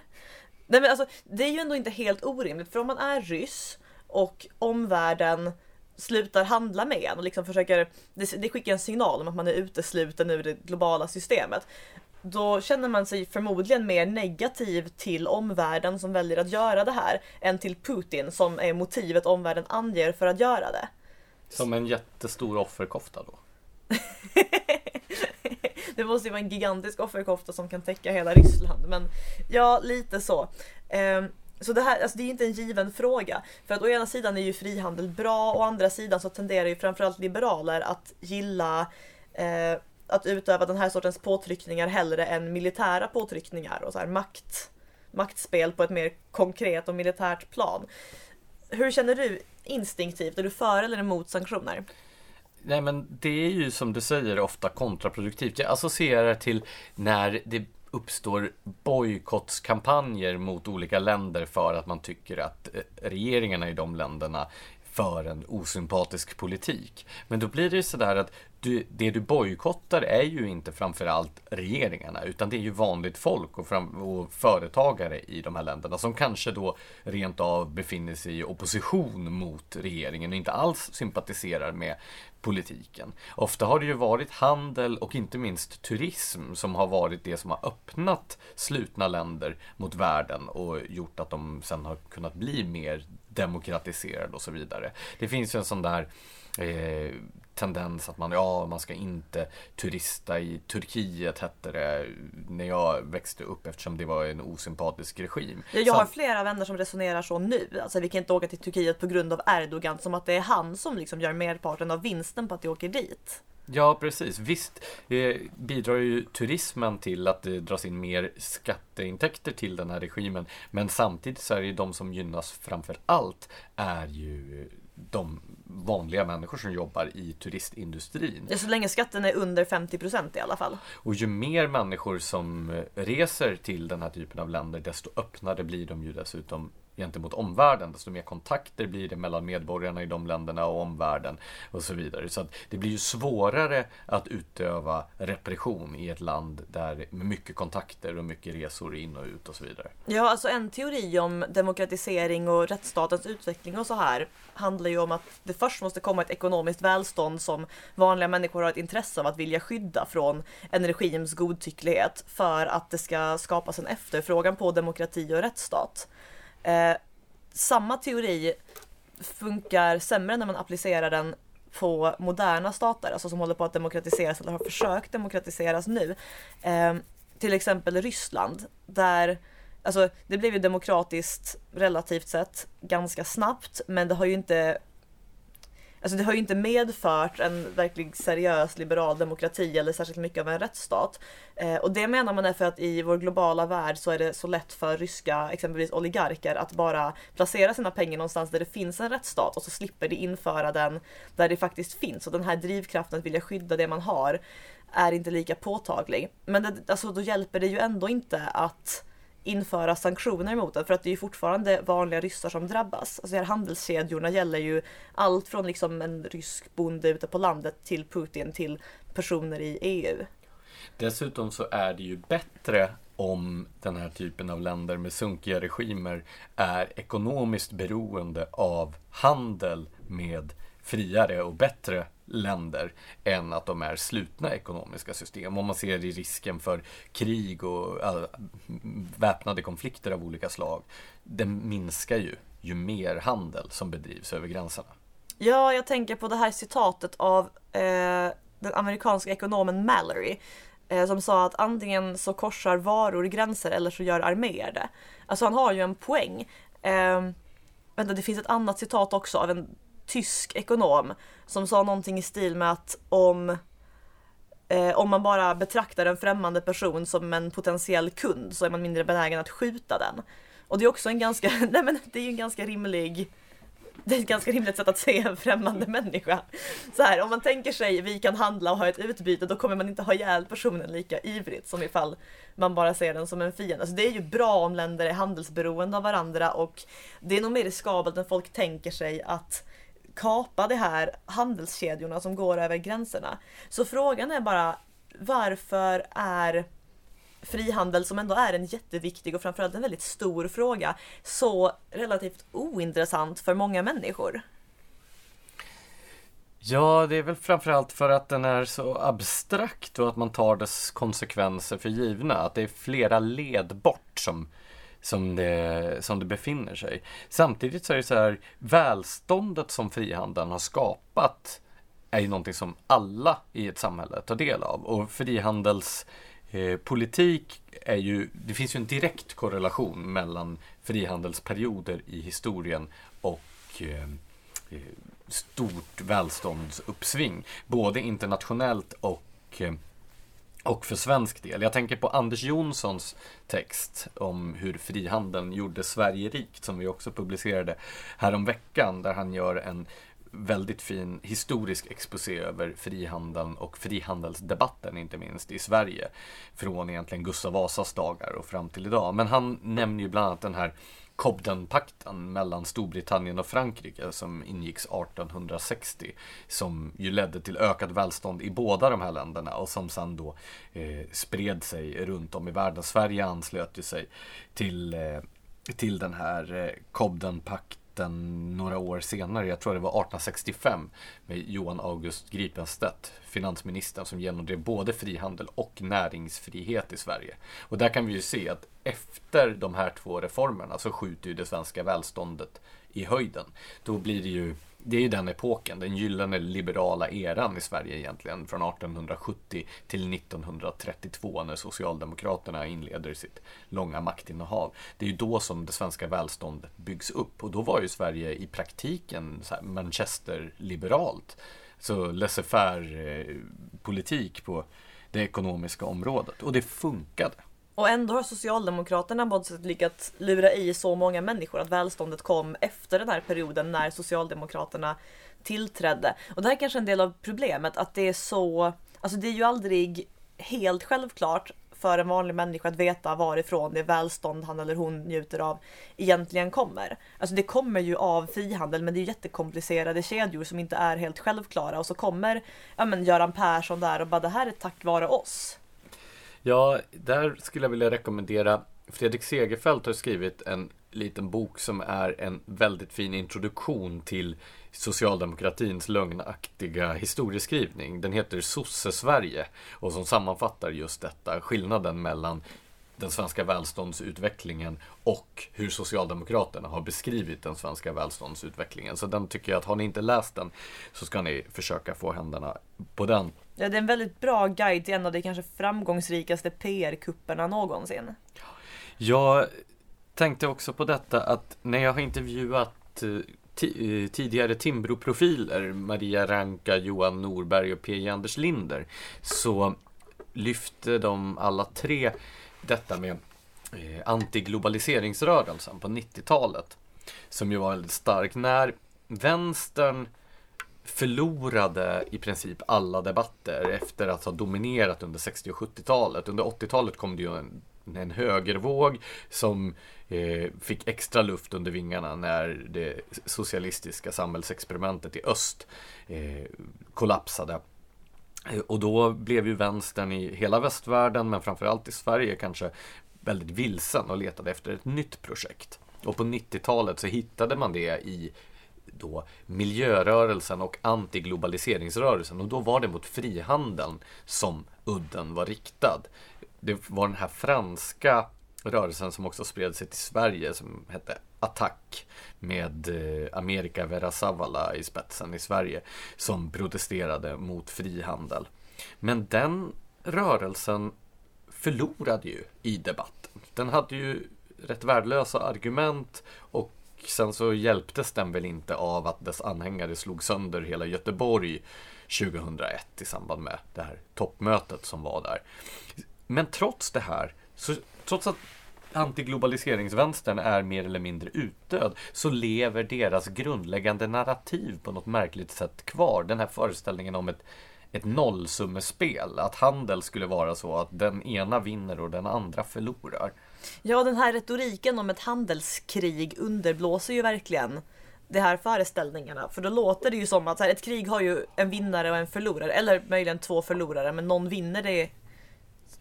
Nej, men alltså, det är ju ändå inte helt orimligt för om man är ryss och omvärlden slutar handla med en och liksom försöker, det, det skickar en signal om att man är utesluten ur det globala systemet. Då känner man sig förmodligen mer negativ till omvärlden som väljer att göra det här än till Putin som är motivet omvärlden anger för att göra det. Som en jättestor offerkofta då. [LAUGHS] Det måste ju vara en gigantisk offerkofta som kan täcka hela Ryssland. Men ja, lite så. Ehm, så det här, alltså det är inte en given fråga. För att å ena sidan är ju frihandel bra, å andra sidan så tenderar ju framförallt liberaler att gilla eh, att utöva den här sortens påtryckningar hellre än militära påtryckningar och så här makt, maktspel på ett mer konkret och militärt plan. Hur känner du instinktivt? Är du för eller emot sanktioner? Nej men det är ju som du säger ofta kontraproduktivt. Jag associerar till när det uppstår bojkottskampanjer mot olika länder för att man tycker att eh, regeringarna i de länderna för en osympatisk politik. Men då blir det ju sådär att du, det du bojkottar är ju inte framförallt regeringarna utan det är ju vanligt folk och, fram, och, företagare i de här länderna som kanske då rent av befinner sig i opposition mot regeringen och inte alls sympatiserar med politiken. Ofta har det ju varit handel och inte minst turism som har varit det som har öppnat slutna länder mot världen och gjort att de sen har kunnat bli mer demokratiserade och så vidare. Det finns ju en sån där eh, tendens att man, ja, man ska inte turista i Turkiet hette det när jag växte upp eftersom det var en osympatisk regim. Ja, jag har flera vänner som resonerar så nu. Alltså vi kan inte åka till Turkiet på grund av Erdogan som att det är han som liksom gör merparten av vinsten på att vi åker dit. Ja, precis. Visst eh, bidrar ju turismen till att det dras in mer skatteintäkter till den här regimen. Men samtidigt så är det ju de som gynnas framför allt är ju de vanliga människor som jobbar i turistindustrin. Ja, så länge skatten är under 50 procent i alla fall. Och ju mer människor som reser till den här typen av länder, desto öppnare blir de ju dessutom gentemot omvärlden, desto mer kontakter blir det mellan medborgarna i de länderna och omvärlden och så vidare. Så att det blir ju svårare att utöva repression i ett land där med mycket kontakter och mycket resor in och ut och så vidare. Ja, alltså en teori om demokratisering och rättsstatens utveckling och så här handlar ju om att det först måste komma ett ekonomiskt välstånd som vanliga människor har ett intresse av att vilja skydda från en regims godtycklighet för att det ska skapas en efterfrågan på demokrati och rättsstat. Eh, samma teori funkar sämre när man applicerar den på moderna stater, alltså som håller på att demokratiseras eller har försökt demokratiseras nu. Eh, till exempel Ryssland, där Alltså det blev ju demokratiskt relativt sett ganska snabbt men det har ju inte Alltså det har ju inte medfört en verklig seriös liberal demokrati eller särskilt mycket av en rättsstat. Eh, och det menar man är för att i vår globala värld så är det så lätt för ryska exempelvis oligarker att bara placera sina pengar någonstans där det finns en rättsstat och så slipper de införa den där det faktiskt finns. Och den här drivkraften att vilja skydda det man har är inte lika påtaglig. Men det, alltså, då hjälper det ju ändå inte att införa sanktioner mot den för att det är ju fortfarande vanliga ryssar som drabbas. Alltså de här handelskedjorna gäller ju allt från liksom en rysk bonde ute på landet till Putin till personer i EU. Dessutom så är det ju bättre om den här typen av länder med sunkiga regimer är ekonomiskt beroende av handel med friare och bättre länder än att de är slutna ekonomiska system. Om man ser i risken för krig och äh, väpnade konflikter av olika slag. Den minskar ju ju mer handel som bedrivs över gränserna. Ja, jag tänker på det här citatet av eh, den amerikanska ekonomen Mallory eh, som sa att antingen så korsar varor gränser eller så gör arméer det. Alltså han har ju en poäng. Eh, vänta, det finns ett annat citat också av en tysk ekonom som sa någonting i stil med att om eh, om man bara betraktar en främmande person som en potentiell kund så är man mindre benägen att skjuta den. Och det är också en ganska, [LAUGHS] nej men det är ju en ganska rimlig det är ett ganska rimligt sätt att se en främmande människa. Så här, om man tänker sig vi kan handla och ha ett utbyte då kommer man inte ha ihjäl personen lika ivrigt som ifall man bara ser den som en fiende. Alltså det är ju bra om länder är handelsberoende av varandra och det är nog mer riskabelt än folk tänker sig att kapa de här handelskedjorna som går över gränserna. Så frågan är bara varför är frihandel som ändå är en jätteviktig och framförallt en väldigt stor fråga så relativt ointressant för många människor? Ja, det är väl framförallt för att den är så abstrakt och att man tar dess konsekvenser för givna. Att det är flera led bort som som det, som det befinner sig. Samtidigt så är det så här, välståndet som frihandeln har skapat är ju någonting som alla i ett samhälle tar del av. Och frihandelspolitik eh, är ju, det finns ju en direkt korrelation mellan frihandelsperioder i historien och eh, eh stort välståndsuppsving. Både internationellt och eh, och för svensk del. Jag tänker på Anders Jonssons text om hur frihandeln gjorde Sverige rikt som vi också publicerade häromveckan där han gör en väldigt fin historisk exposé över frihandeln och frihandelsdebatten inte minst i Sverige. Från egentligen Gustav Vasas dagar och fram till idag. Men han nämner ju bland annat den här Cobdenpakten mellan Storbritannien och Frankrike som ingicks 1860 som ju ledde till ökat välstånd i båda de här länderna och som sen då eh, spred sig runt om i världen. Sverige anslöt ju sig till, eh, till den här eh, Cobdenpakten makten några år senare, jag tror det var 1865, med Johan August Gripenstedt, finansministern som genomdrev både frihandel och näringsfrihet i Sverige. Och där kan vi ju se att efter de här två reformerna så skjuter ju det svenska välståndet i höjden. Då blir det ju det är ju den epoken, den gyllene liberala eran i Sverige egentligen, från 1870 till 1932 när Socialdemokraterna inleder sitt långa maktinnehav. Det är ju då som det svenska välståndet byggs upp och då var ju Sverige i praktiken Manchester-liberalt. Så laissez-faire-politik eh, på det ekonomiska området och det funkade. Och ändå har Socialdemokraterna på något sätt lyckats lura i så många människor att välståndet kom efter den här perioden när Socialdemokraterna tillträdde. Och det här är kanske en del av problemet att det är så, alltså det är ju aldrig helt självklart för en vanlig människa att veta varifrån det välstånd han eller hon njuter av egentligen kommer. Alltså det kommer ju av frihandel men det är jättekomplicerade kedjor som inte är helt självklara och så kommer ja men, Göran Persson där och bara det här är tack vare oss. Ja, där skulle jag vilja rekommendera Fredrik Segerfeldt har skrivit en liten bok som är en väldigt fin introduktion till socialdemokratins lögnaktiga historieskrivning. Den heter Sosse-Sverige och som sammanfattar just detta, skillnaden mellan den svenska välståndsutvecklingen och hur Socialdemokraterna har beskrivit den svenska välståndsutvecklingen. Så den tycker jag att har ni inte läst den så ska ni försöka få händerna på den. Ja, det är en väldigt bra guide till en av de kanske framgångsrikaste PR-kupperna någonsin. Jag tänkte också på detta att när jag har intervjuat eh, eh, tidigare Timbro-profiler, Maria Ranka, Johan Norberg och P.J. Anders Linder, så lyfte de alla tre detta med eh, antiglobaliseringsrörelsen på 90-talet. Som ju var väldigt stark. När vänstern förlorade i princip alla debatter efter att ha dominerat under 60 och 70-talet. Under 80-talet kom det ju en, en högervåg som eh, fick extra luft under vingarna när det socialistiska samhällsexperimentet i öst eh, kollapsade. Eh, och då blev ju vänstern i hela västvärlden, men framförallt i Sverige kanske väldigt vilsen och letade efter ett nytt projekt. Och på 90-talet så hittade man det i då miljörörelsen och antiglobaliseringsrörelsen och då var det mot frihandeln som udden var riktad. Det var den här franska rörelsen som också spred sig till Sverige som hette Attack med eh, Amerika America Vera Savala i spetsen i Sverige som protesterade mot frihandel. Men den rörelsen förlorade ju i debatten. Den hade ju rätt värdelösa argument och sen så hjälptes den väl inte av att dess anhängare slog sönder hela Göteborg 2001 i samband med det här toppmötet som var där. Men trots det här, så, trots att antiglobaliseringsvänstern är mer eller mindre utdöd så lever deras grundläggande narrativ på något märkligt sätt kvar. Den här föreställningen om ett, ett nollsummespel, att handel skulle vara så att den ena vinner och den andra förlorar. Ja, den här retoriken om ett handelskrig underblåser ju verkligen de här föreställningarna. För då låter det ju som att här, ett krig har ju en vinnare och en förlorare. Eller möjligen två förlorare, men någon vinner det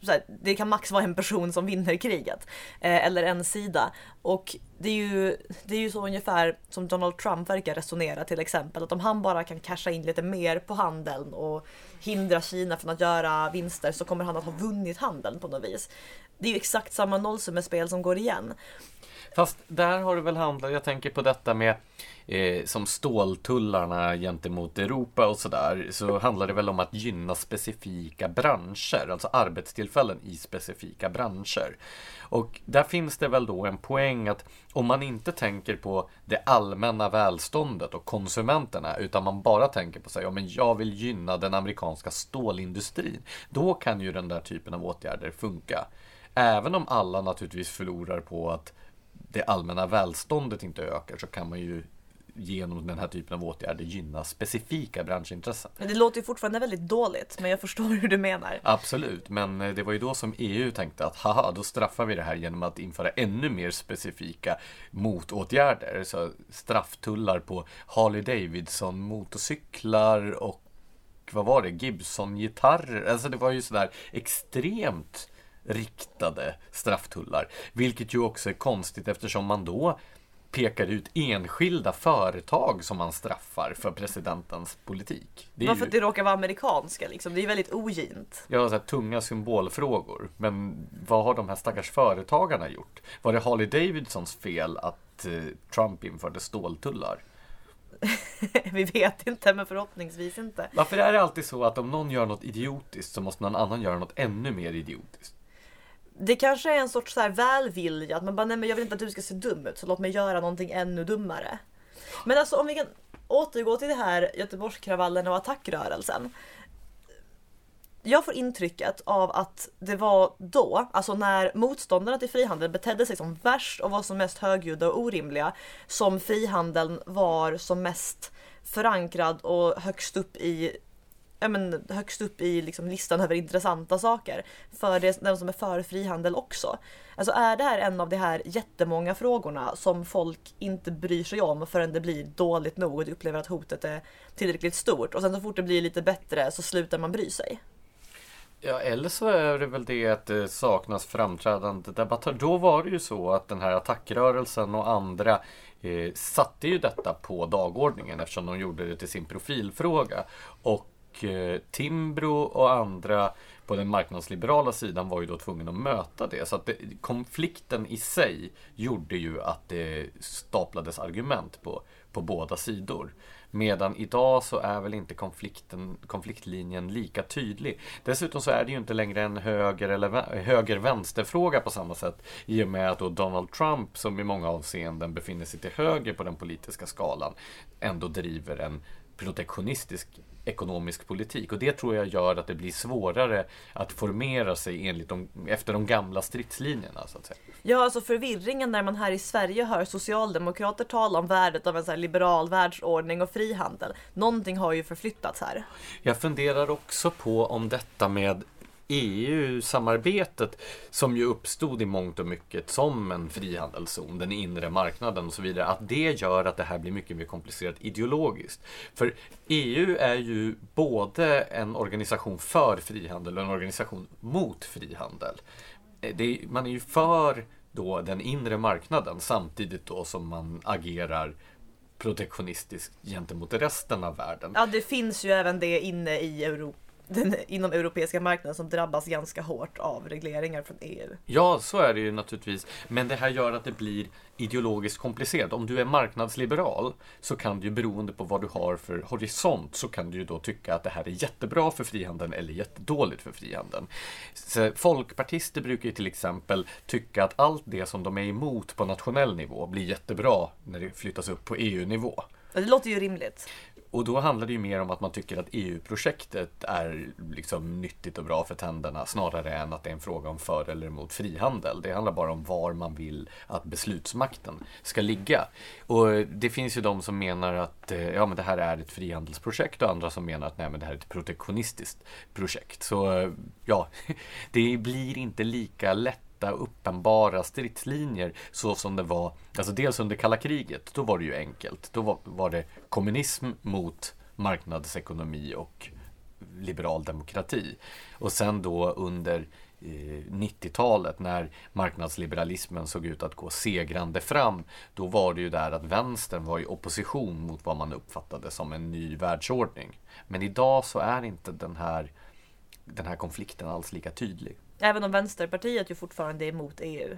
här, det kan max vara en person som vinner kriget. Eh, eller en sida. Och det är, ju, det är ju så ungefär som Donald Trump verkar resonera till exempel. Att om han bara kan casha in lite mer på handeln och hindra Kina från att göra vinster så kommer han att ha vunnit handeln på något vis. Det är ju exakt samma nollsummespel som går igen. Fast där har det väl handlat, jag tänker på detta med eh, som ståltullarna gentemot Europa och sådär, så handlar det väl om att gynna specifika branscher, alltså arbetstillfällen i specifika branscher. Och där finns det väl då en poäng att om man inte tänker på det allmänna välståndet och konsumenterna, utan man bara tänker på sig, ja men jag vill gynna den amerikanska stålindustrin, då kan ju den där typen av åtgärder funka. Även om alla naturligtvis förlorar på att det allmänna välståndet inte ökar så kan man ju genom den här typen av åtgärder gynna specifika branschintressen. Det låter ju fortfarande väldigt dåligt, men jag förstår hur du menar. Absolut, men det var ju då som EU tänkte att haha, då straffar vi det här genom att införa ännu mer specifika motåtgärder. Så strafftullar på Harley Davidson motorcyklar och vad var det, Gibson-gitarrer. Alltså det var ju sådär extremt riktade strafftullar. Vilket ju också är konstigt eftersom man då pekar ut enskilda företag som man straffar för presidentens politik. Det är Varför ju... att det råkar vara amerikanska liksom? Det är väldigt ogint. Ja, så här, tunga symbolfrågor. Men vad har de här stackars företagarna gjort? Var det Harley Davidsons fel att eh, Trump införde ståltullar? [LAUGHS] Vi vet inte, men förhoppningsvis inte. Varför är det alltid så att om någon gör något idiotiskt så måste någon annan göra något ännu mer idiotiskt? Det kanske är en sorts så här välvilja, att man bara nej men jag vill inte att du ska se dum ut så låt mig göra någonting ännu dummare. Men alltså om vi kan återgå till det här Göteborgskravallen och attackrörelsen. Jag får intrycket av att det var då, alltså när motståndarna till frihandel betedde sig som värst och var som mest högljudda och orimliga, som frihandeln var som mest förankrad och högst upp i ja, men, högst upp i liksom, listan över intressanta saker för det, den som är för frihandel också. Alltså är det här en av de här jättemånga frågorna som folk inte bryr sig om förrän det blir dåligt nog och de upplever att hotet är tillräckligt stort och sen så fort det blir lite bättre så slutar man bry sig. Ja, eller så är det väl det att det saknas framträdande debattörer. Då var det ju så att den här attackrörelsen och andra eh, satte ju detta på dagordningen eftersom de gjorde det till sin profilfråga. Och Eh, Timbro och andra på den marknadsliberala sidan var ju då tvungna att möta det. Så att det, konflikten i sig gjorde ju att det staplades argument på, på båda sidor. Medan idag så är väl inte konflikten, konfliktlinjen lika tydlig. Dessutom så är det ju inte längre en höger eller höger-vänster-fråga på samma sätt. I och med att då Donald Trump, som i många avseenden befinner sig till höger på den politiska skalan, ändå driver en protektionistisk ekonomisk politik. Och det tror jag gör att det blir svårare att formera sig enligt de, efter de gamla stridslinjerna. Så att säga. Ja, alltså förvirringen när man här i Sverige hör socialdemokrater tala om värdet av en så liberal världsordning och frihandel. Någonting har ju förflyttats här. Jag funderar också på om detta med EU-samarbetet som ju uppstod i mångt och mycket som en frihandelszon, den inre marknaden och så vidare, att det gör att det här blir mycket mer komplicerat ideologiskt. För EU är ju både en organisation för frihandel och en organisation mot frihandel. Eh, det, man är ju för då den inre marknaden samtidigt då som man agerar protektionistiskt gentemot resten av världen. Ja, det finns ju även det inne i Europa den inom europeiska marknaden som drabbas ganska hårt av regleringar från EU. Ja, så är det ju naturligtvis. Men det här gör att det blir ideologiskt komplicerat. Om du är marknadsliberal så kan du ju beroende på vad du har för horisont så kan du ju då tycka att det här är jättebra för frihandeln eller jättedåligt för frihandeln. Så folkpartister brukar ju till exempel tycka att allt det som de är emot på nationell nivå blir jättebra när det flyttas upp på EU-nivå. Det låter ju rimligt. Och då handlar det ju mer om att man tycker att EU-projektet är liksom nyttigt och bra för tänderna snarare än att det är en fråga om för eller emot frihandel. Det handlar bara om var man vill att beslutsmakten ska ligga. Och det finns ju de som menar att eh, ja, men det här är ett frihandelsprojekt och andra som menar att nej, men det här är ett protektionistiskt projekt. Så eh, ja, [LAUGHS] det blir inte lika lätt hitta uppenbara stridslinjer så som det var, alltså dels under kalla kriget, då var det ju enkelt. Då var, var det kommunism mot marknadsekonomi och liberal demokrati. Och sen då under eh, 90-talet när marknadsliberalismen såg ut att gå segrande fram. Då var det ju där att vänstern var i opposition mot vad man uppfattade som en ny världsordning. Men idag så är inte den här, den här konflikten alls lika tydlig. Även om Vänsterpartiet ju fortfarande är emot EU.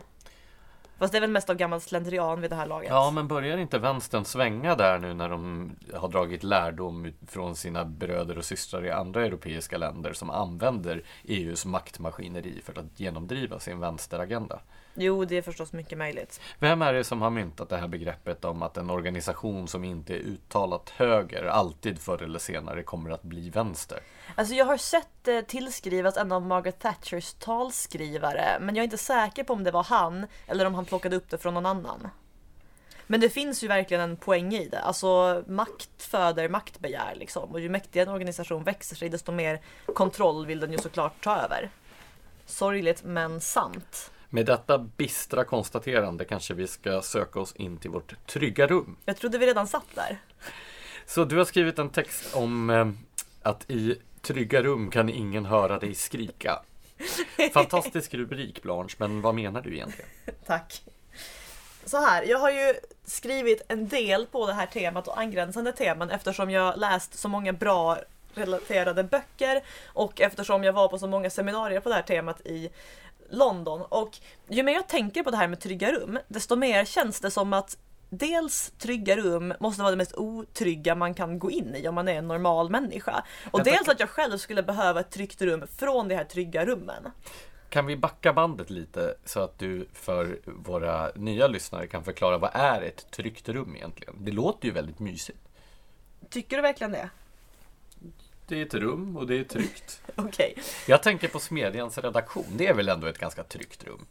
Fast det är väl mest av gammal slentrian vid det här laget. Ja, men börjar inte vänstern svänga där nu när de har dragit lärdom från sina bröder och systrar i andra europeiska länder som använder EUs maktmaskineri för att genomdriva sin vänsteragenda? Jo, det är förstås mycket möjligt. Vem är det som har myntat det här begreppet om att en organisation som inte är uttalat höger alltid förr eller senare kommer att bli vänster? Alltså jag har sett det tillskrivas en av Margaret Thatchers talskrivare, men jag är inte säker på om det var han eller om han plockade upp det från någon annan. Men det finns ju verkligen en poäng i det. Alltså makt föder maktbegär liksom. Och ju mäktigare en organisation växer sig desto mer kontroll vill den ju såklart ta över. Sorgligt men sant. Med detta bistra konstaterande kanske vi ska söka oss in till vårt trygga rum. Jag trodde vi redan satt där. Så du har skrivit en text om eh, att i trygga rum kan ingen höra dig skrika. [LAUGHS] Fantastisk rubrik Blanche, men vad menar du egentligen? Tack. Så här, jag har ju skrivit en del på det här temat och angränsande teman eftersom jag läst så många bra relaterade böcker och eftersom jag var på så många seminarier på det här temat i London. Och ju mer jag tänker på det här med trygga rum, desto mer känns det som att dels trygga rum måste vara det mest otrygga man kan gå in i om man är en normal människa. Och Vänta, dels att jag själv skulle behöva ett tryggt rum från de här trygga rummen. Kan vi backa bandet lite så att du för våra nya lyssnare kan förklara vad är ett tryggt rum egentligen? Det låter ju väldigt mysigt. Tycker du verkligen det? Det är ett rum och det är tryggt. [LAUGHS] Okej. Jag tänker på Smedjans redaktion. Det är väl ändå ett ganska tryggt rum?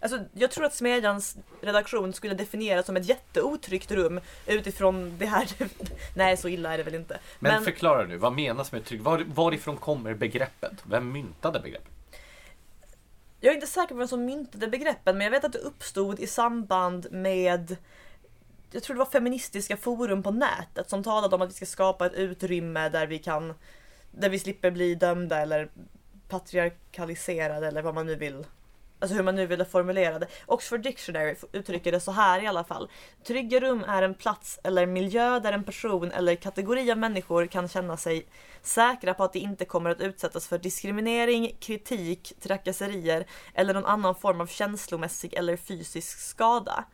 Alltså, jag tror att Smedjans redaktion skulle definieras som ett jätteotryggt rum utifrån det här. [LAUGHS] Nej, så illa är det väl inte. Men, Men, förklara nu, vad menas med tryggt? Var, varifrån kommer begreppet? Vem myntade begreppet? jag är inte säker på vem som myntade begreppen, men jag vet att det uppstod i samband med jag tror det var feministiska forum på nätet som talade om att vi ska skapa ett utrymme där vi kan där vi slipper bli dömda eller patriarkaliserade eller vad man nu vill Alltså hur man nu ville formulera det. Oxford Dictionary uttrycker det så här i alla fall. Trygga rum är en plats eller miljö där en person eller kategori av människor kan känna sig säkra på att de inte kommer att utsättas för diskriminering, kritik, trakasserier eller någon annan form av känslomässig eller fysisk skada.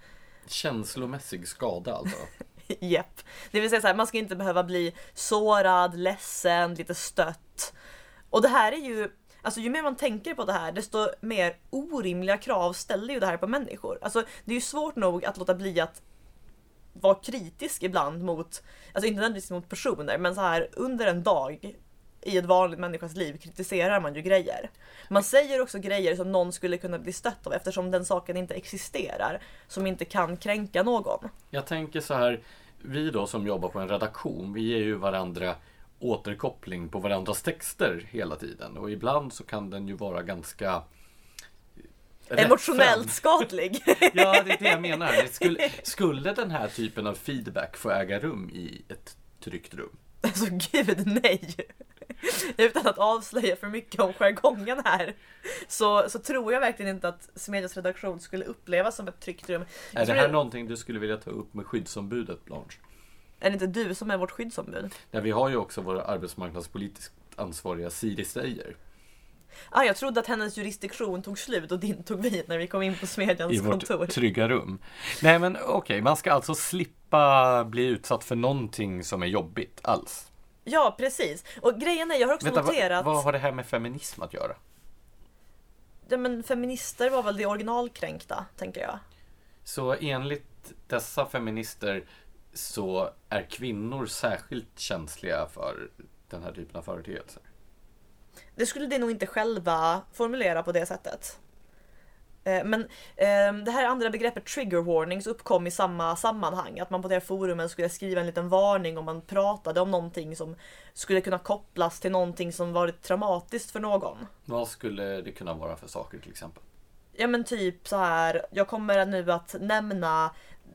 Känslomässig skada alltså? [LAUGHS] Japp. Det vill säga så här, man ska inte behöva bli sårad, ledsen, lite stött. Och det här är ju Alltså ju mer man tänker på det här desto mer orimliga krav ställer ju det här på människor. Alltså det är ju svårt nog att låta bli att vara kritisk ibland mot, alltså inte nödvändigtvis mot personer, men så här under en dag i ett vanligt människas liv kritiserar man ju grejer. Man säger också grejer som någon skulle kunna bli stött av eftersom den saken inte existerar, som inte kan kränka någon. Jag tänker så här, vi då som jobbar på en redaktion, vi ger ju varandra återkoppling på varandras texter hela tiden och ibland så kan den ju vara ganska Emotionellt rättfram. [LAUGHS] skadlig. Ja, det är det jag menar. Skulle, skulle den här typen av feedback få äga rum i ett tryggt rum? Alltså gud nej! [LAUGHS] Utan att avslöja för mycket om jargongen här. Så, så tror jag verkligen inte att Smedjas redaktion skulle upplevas som ett tryggt rum. Jag Är det här någonting du skulle vilja ta upp med skyddsombudet Blanche? Är det inte du som är vårt skyddsombud? Ja, vi har ju också våra arbetsmarknadspolitiskt ansvariga Siri Steijer Ah, jag trodde att hennes jurisdiktion tog slut och din tog vid när vi kom in på Smedjans i vårt kontor. trygga rum. Nej men okej, man ska alltså slippa bli utsatt för någonting som är jobbigt alls. Ja, precis. Och grejen är, jag har också Vänta, vad, noterat... vad har det här med feminism att göra? Ja, men feminister var väl det originalkränkta, tänker jag. Så enligt dessa feminister så är kvinnor särskilt känsliga för den här typen av företeelser. Det skulle de nog inte själva formulera på det sättet. Eh, Men eh, det här andra begreppet trigger warnings uppkom i samma sammanhang. Att man på det här forumen skulle skriva en liten varning om man pratade om någonting som skulle kunna kopplas till någonting som varit traumatiskt för någon. Vad skulle det kunna vara för saker till exempel? Ja men typ så här. jag kommer nu att nämna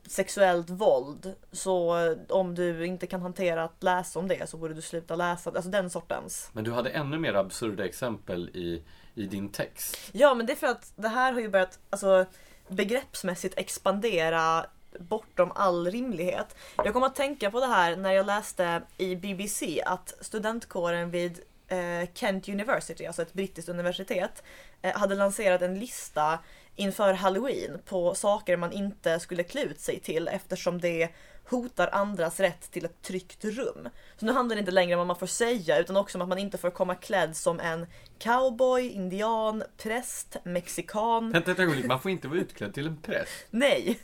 sexuellt våld. Så om du inte kan hantera att läsa om det så borde du sluta läsa. Alltså den sortens. Men du hade ännu mer absurda exempel i, i din text. Ja, men det är för att det här har ju börjat alltså, begreppsmässigt expandera bortom all rimlighet. Jag kom att tänka på det här när jag läste i BBC att studentkåren vid eh, Kent University, alltså ett brittiskt universitet, eh, hade lanserat en lista inför halloween på saker man inte skulle klä ut sig till eftersom det hotar andras rätt till ett tryggt rum. Så nu handlar det inte längre om vad man får säga utan också om att man inte får komma klädd som en cowboy, indian, präst, mexikan. Vänta ett ögonblick, man får inte vara utklädd till en präst? Nej!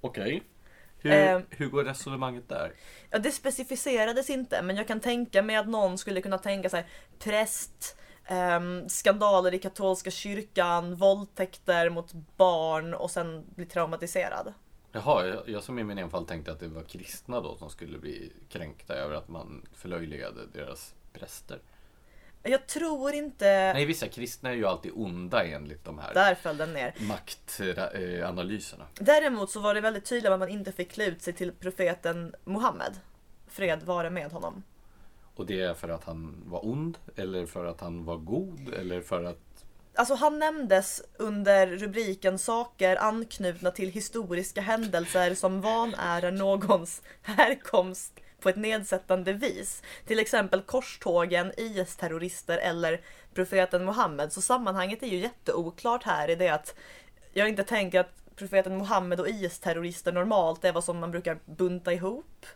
Okej. Hur, Ehm. hur går resonemanget där? Ja, det specificerades inte, men jag kan tänka mig att någon skulle kunna tänka sig präst, ehm, skandaler i katolska kyrkan, våldtäkter mot barn och sen bli traumatiserad. Jaha, jag, jag som i min enfald tänkte att det var kristna då som skulle bli kränkta över att man förlöjligade deras präster. Jag tror inte... Nej, vissa kristna är ju alltid onda enligt de här Där föll den ner. maktanalyserna. Däremot så var det väldigt tydligt att man inte fick klä ut sig till profeten Muhammed. Fred vare med honom. Och det är för att han var ond, eller för att han var god, eller för att... Alltså han nämndes under rubriken saker anknutna till historiska händelser som vanärar någons [LAUGHS] härkomst på ett nedsättande vis. Till exempel korstågen, IS-terrorister eller profeten Muhammed. Så sammanhanget är ju jätteoklart här i det att jag inte tänker att profeten Muhammed och IS-terrorister normalt är vad som man brukar bunta ihop.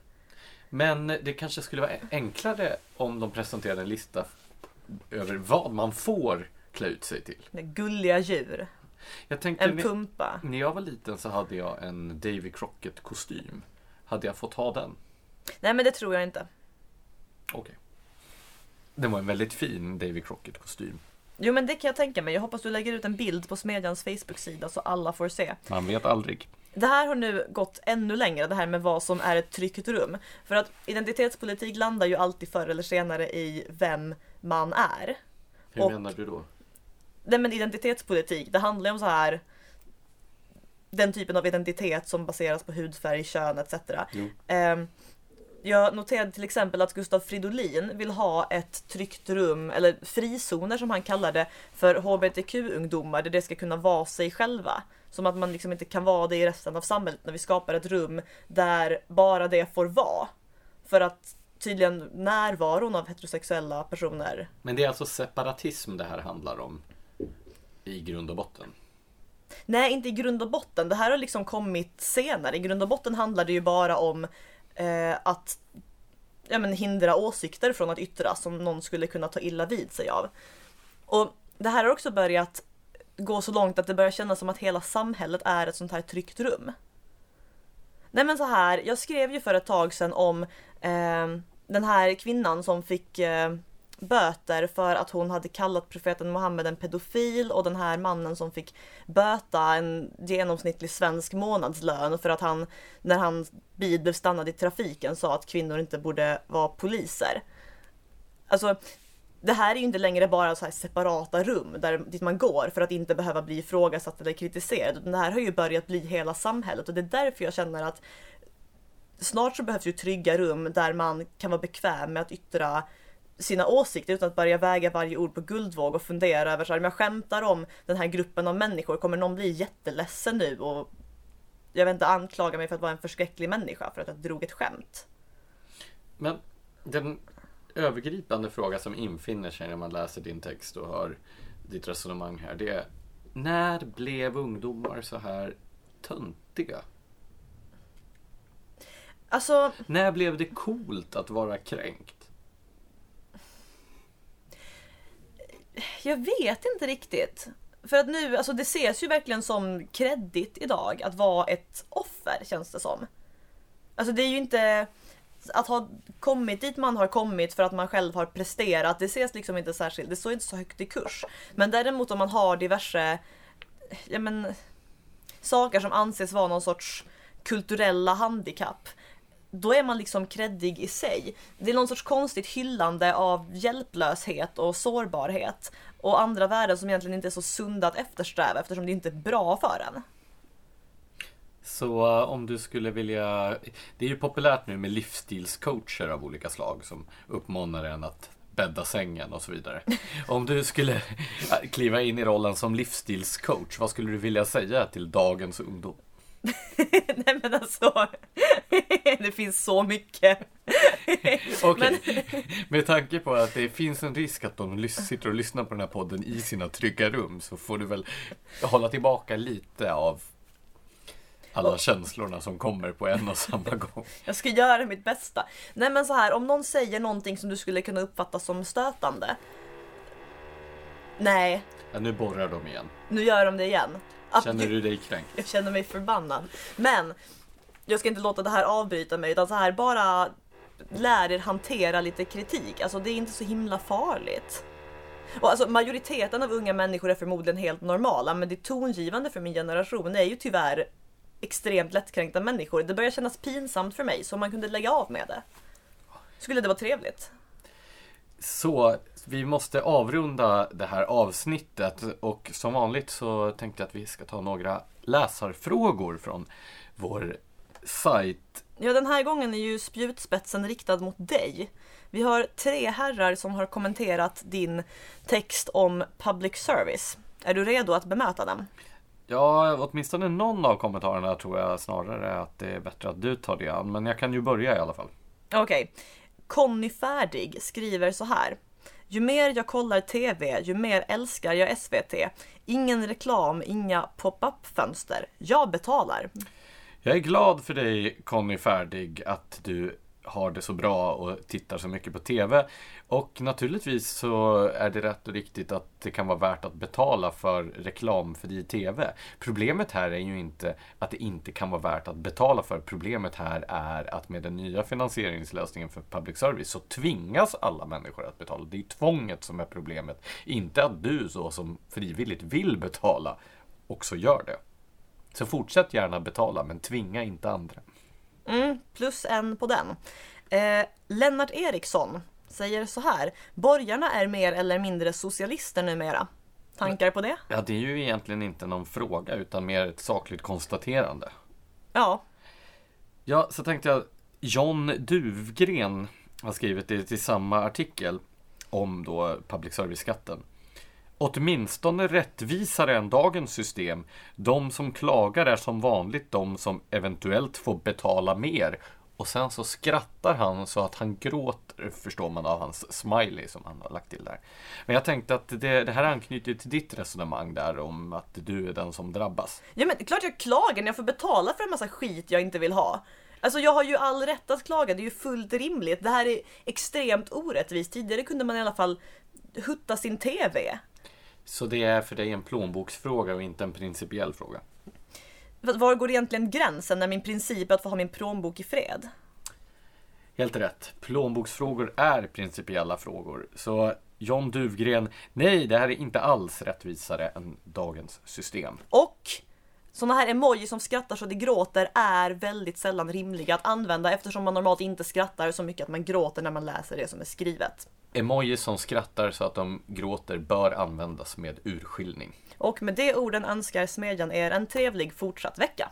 Men det kanske skulle vara enklare om de presenterade en lista över vad man får klä ut sig till. Med gulliga djur. Jag tänkte, En när- pumpa. när jag var liten så hade jag en Davy Crockett-kostym. Hade jag fått ha den? Nej men det tror jag inte. Okej. Den var en väldigt fin Davy Crockett-kostym. Jo men det kan jag tänka mig. Jag hoppas du lägger ut en bild på Smedjans Facebook-sida så alla får se. Man vet aldrig. Det här har nu gått ännu längre, det här med vad som är ett tryggt rum. För att identitetspolitik landar ju alltid förr eller senare i vem man är. Hur Och- menar du då? Nej men identitetspolitik, det handlar ju om så här den typen av identitet som baseras på hudfärg, kön etc. Jo. Ehm, jag noterade till exempel att Gustav Fridolin vill ha ett tryggt rum, eller frizoner som han kallar det, för HBTQ-ungdomar där det ska kunna vara sig själva. Som att man liksom inte kan vara det i resten av samhället när vi skapar ett rum där bara det får vara. För att tydligen närvaron av heterosexuella personer Men det är alltså separatism det här handlar om. I grund och botten. Nej, inte i grund och botten. Det här har liksom kommit senare. I grund och botten handlar det ju bara om eh, att ja, men hindra åsikter från att yttras som någon skulle kunna ta illa vid sig av. Och det här har också börjat gå så långt att det börjar kännas som att hela samhället är ett sånt här tryggt rum. Nej men så här, jag skrev ju för ett tag sedan om eh, den här kvinnan som fick eh, böter för att hon hade kallat profeten Muhammed en pedofil och den här mannen som fick böta en genomsnittlig svensk månadslön för att han när hans bil blev stannad i trafiken sa att kvinnor inte borde vara poliser. Alltså det här är ju inte längre bara så här separata rum där, dit man går för att inte behöva bli ifrågasatt eller kritiserad. Utan det här har ju börjat bli hela samhället och det är därför jag känner att snart så behövs ju trygga rum där man kan vara bekväm med att yttra sina åsikter utan att börja väga varje ord på guldvåg och fundera över så här, om jag skämtar om den här gruppen av människor, kommer någon bli jätteledsen nu och jag vet inte anklaga mig för att vara en förskräcklig människa för att jag drog ett skämt. Men den övergripande fråga som infinner sig när man läser din text och hör ditt resonemang här. Det är när blev ungdomar så här töntiga? Alltså, När blev det coolt att vara kränkt? Jag vet inte riktigt. För att nu, alltså det ses ju verkligen som kreddigt idag att vara ett offer känns det som. Alltså det är ju inte att ha kommit dit man har kommit för att man själv har presterat, det ses liksom inte särskilt, det står inte så högt i kurs. Men däremot om man har diverse, ja men, saker som anses vara någon sorts kulturella handikapp, då är man liksom kreddig i sig. Det är någon sorts konstigt hyllande av hjälplöshet och sårbarhet och andra värden som egentligen inte är så sunda att eftersträva eftersom det inte är bra för en. Så eh, om du skulle vilja... Det är ju populärt nu med livsstilscoacher av olika slag som uppmanar en att bädda sängen och så vidare. [LAUGHS] Om du skulle eh, kliva in i rollen som livsstilscoach, vad skulle du vilja säga till dagens ungdom? [LAUGHS] Nej men alltså, [LAUGHS] det finns så mycket. [LAUGHS] Okej, med tanke på att det finns en risk att de sitter och lyssnar på den här podden i sina trygga rum så får du väl hålla tillbaka lite av alla känslorna som kommer på en och samma gång. Jag ska göra mitt bästa. Nej men så här, om någon säger någonting som du skulle kunna uppfatta som stötande. Nej, Ja, nu borrar de igen. nu gör de det igen. Känner du dig kränkt? Jag känner mig förbannad. Men jag ska inte låta det här avbryta mig utan så här bara lär er hantera lite kritik. Alltså det är inte så himla farligt. Och alltså majoriteten av unga människor är förmodligen helt normala men det tongivande för min generation är ju tyvärr extremt lättkränkta människor. Det börjar kännas pinsamt för mig så om man kunde lägga av med det. Skulle det vara trevligt. Så vi måste avrunda det här avsnittet och som vanligt så tänkte jag att vi ska ta några läsarfrågor från vår sajt. Ja, den här gången är ju spjutspetsen riktad mot dig. Vi har tre herrar som har kommenterat din text om public service. Är du redo att bemöta dem? Ja, åtminstone någon av kommentarerna tror jag snarare att det är bättre att du tar det an. Men jag kan ju börja i alla fall. Okej. Conny Färdig skriver så här. Ju mer jag kollar TV, ju mer älskar jag SVT. Ingen reklam, inga pop-up fönster. Jag betalar. Jag är glad för dig Conny Färdig att du har det så bra och tittar så mycket på TV. Och naturligtvis så är det rätt och riktigt att det kan vara värt att betala för reklamfri TV. Problemet här är ju inte att det inte kan vara värt att betala för. Problemet här är att med den nya finansieringslösningen för public service så tvingas alla människor att betala. Det är tvånget som är problemet. Inte att du så som frivilligt vill betala också gör det. Så fortsätt gärna betala men tvinga inte andra. Mm, plus en på den. Eh, Lennart Eriksson säger så här. Borgarna är mer eller mindre socialister numera. Tankar på det? Ja, det är ju egentligen inte någon fråga utan mer ett sakligt konstaterande. Ja. Ja, så tänkte jag John Duvgren har skrivit det till samma artikel om då public service-skatten. Åtminstone rättvisare än dagens system. De som klagar är som vanligt de som eventuellt får betala mer. Och sen så skrattar han så att han gråter, förstår man av hans smiley som han har lagt till där. Men jag tänkte att det, det här anknyter till ditt resonemang där om att du är den som drabbas. Ja men det är klart jag klagar när jag får betala för en massa skit jag inte vill ha. Alltså jag har ju all rätt att klaga, det är ju fullt rimligt. Det här är extremt orättvist. Tidigare kunde man i alla fall hutta sin TV. Så det är för dig en plånboksfråga och inte en principiell fråga? Var går egentligen gränsen när min princip är att få ha min plånbok i fred? Helt rätt. Plånboksfrågor är principiella frågor. Så John Duvgren, nej, det här är inte alls rättvisare än dagens system. Och sådana här emoji som skrattar så det gråter är väldigt sällan rimliga att använda eftersom man normalt inte skrattar så mycket att man gråter när man läser det som är skrivet. Emojis som skrattar så att de gråter bör användas med urskiljning. Och med de orden önskar Smedjan er en trevlig fortsatt vecka.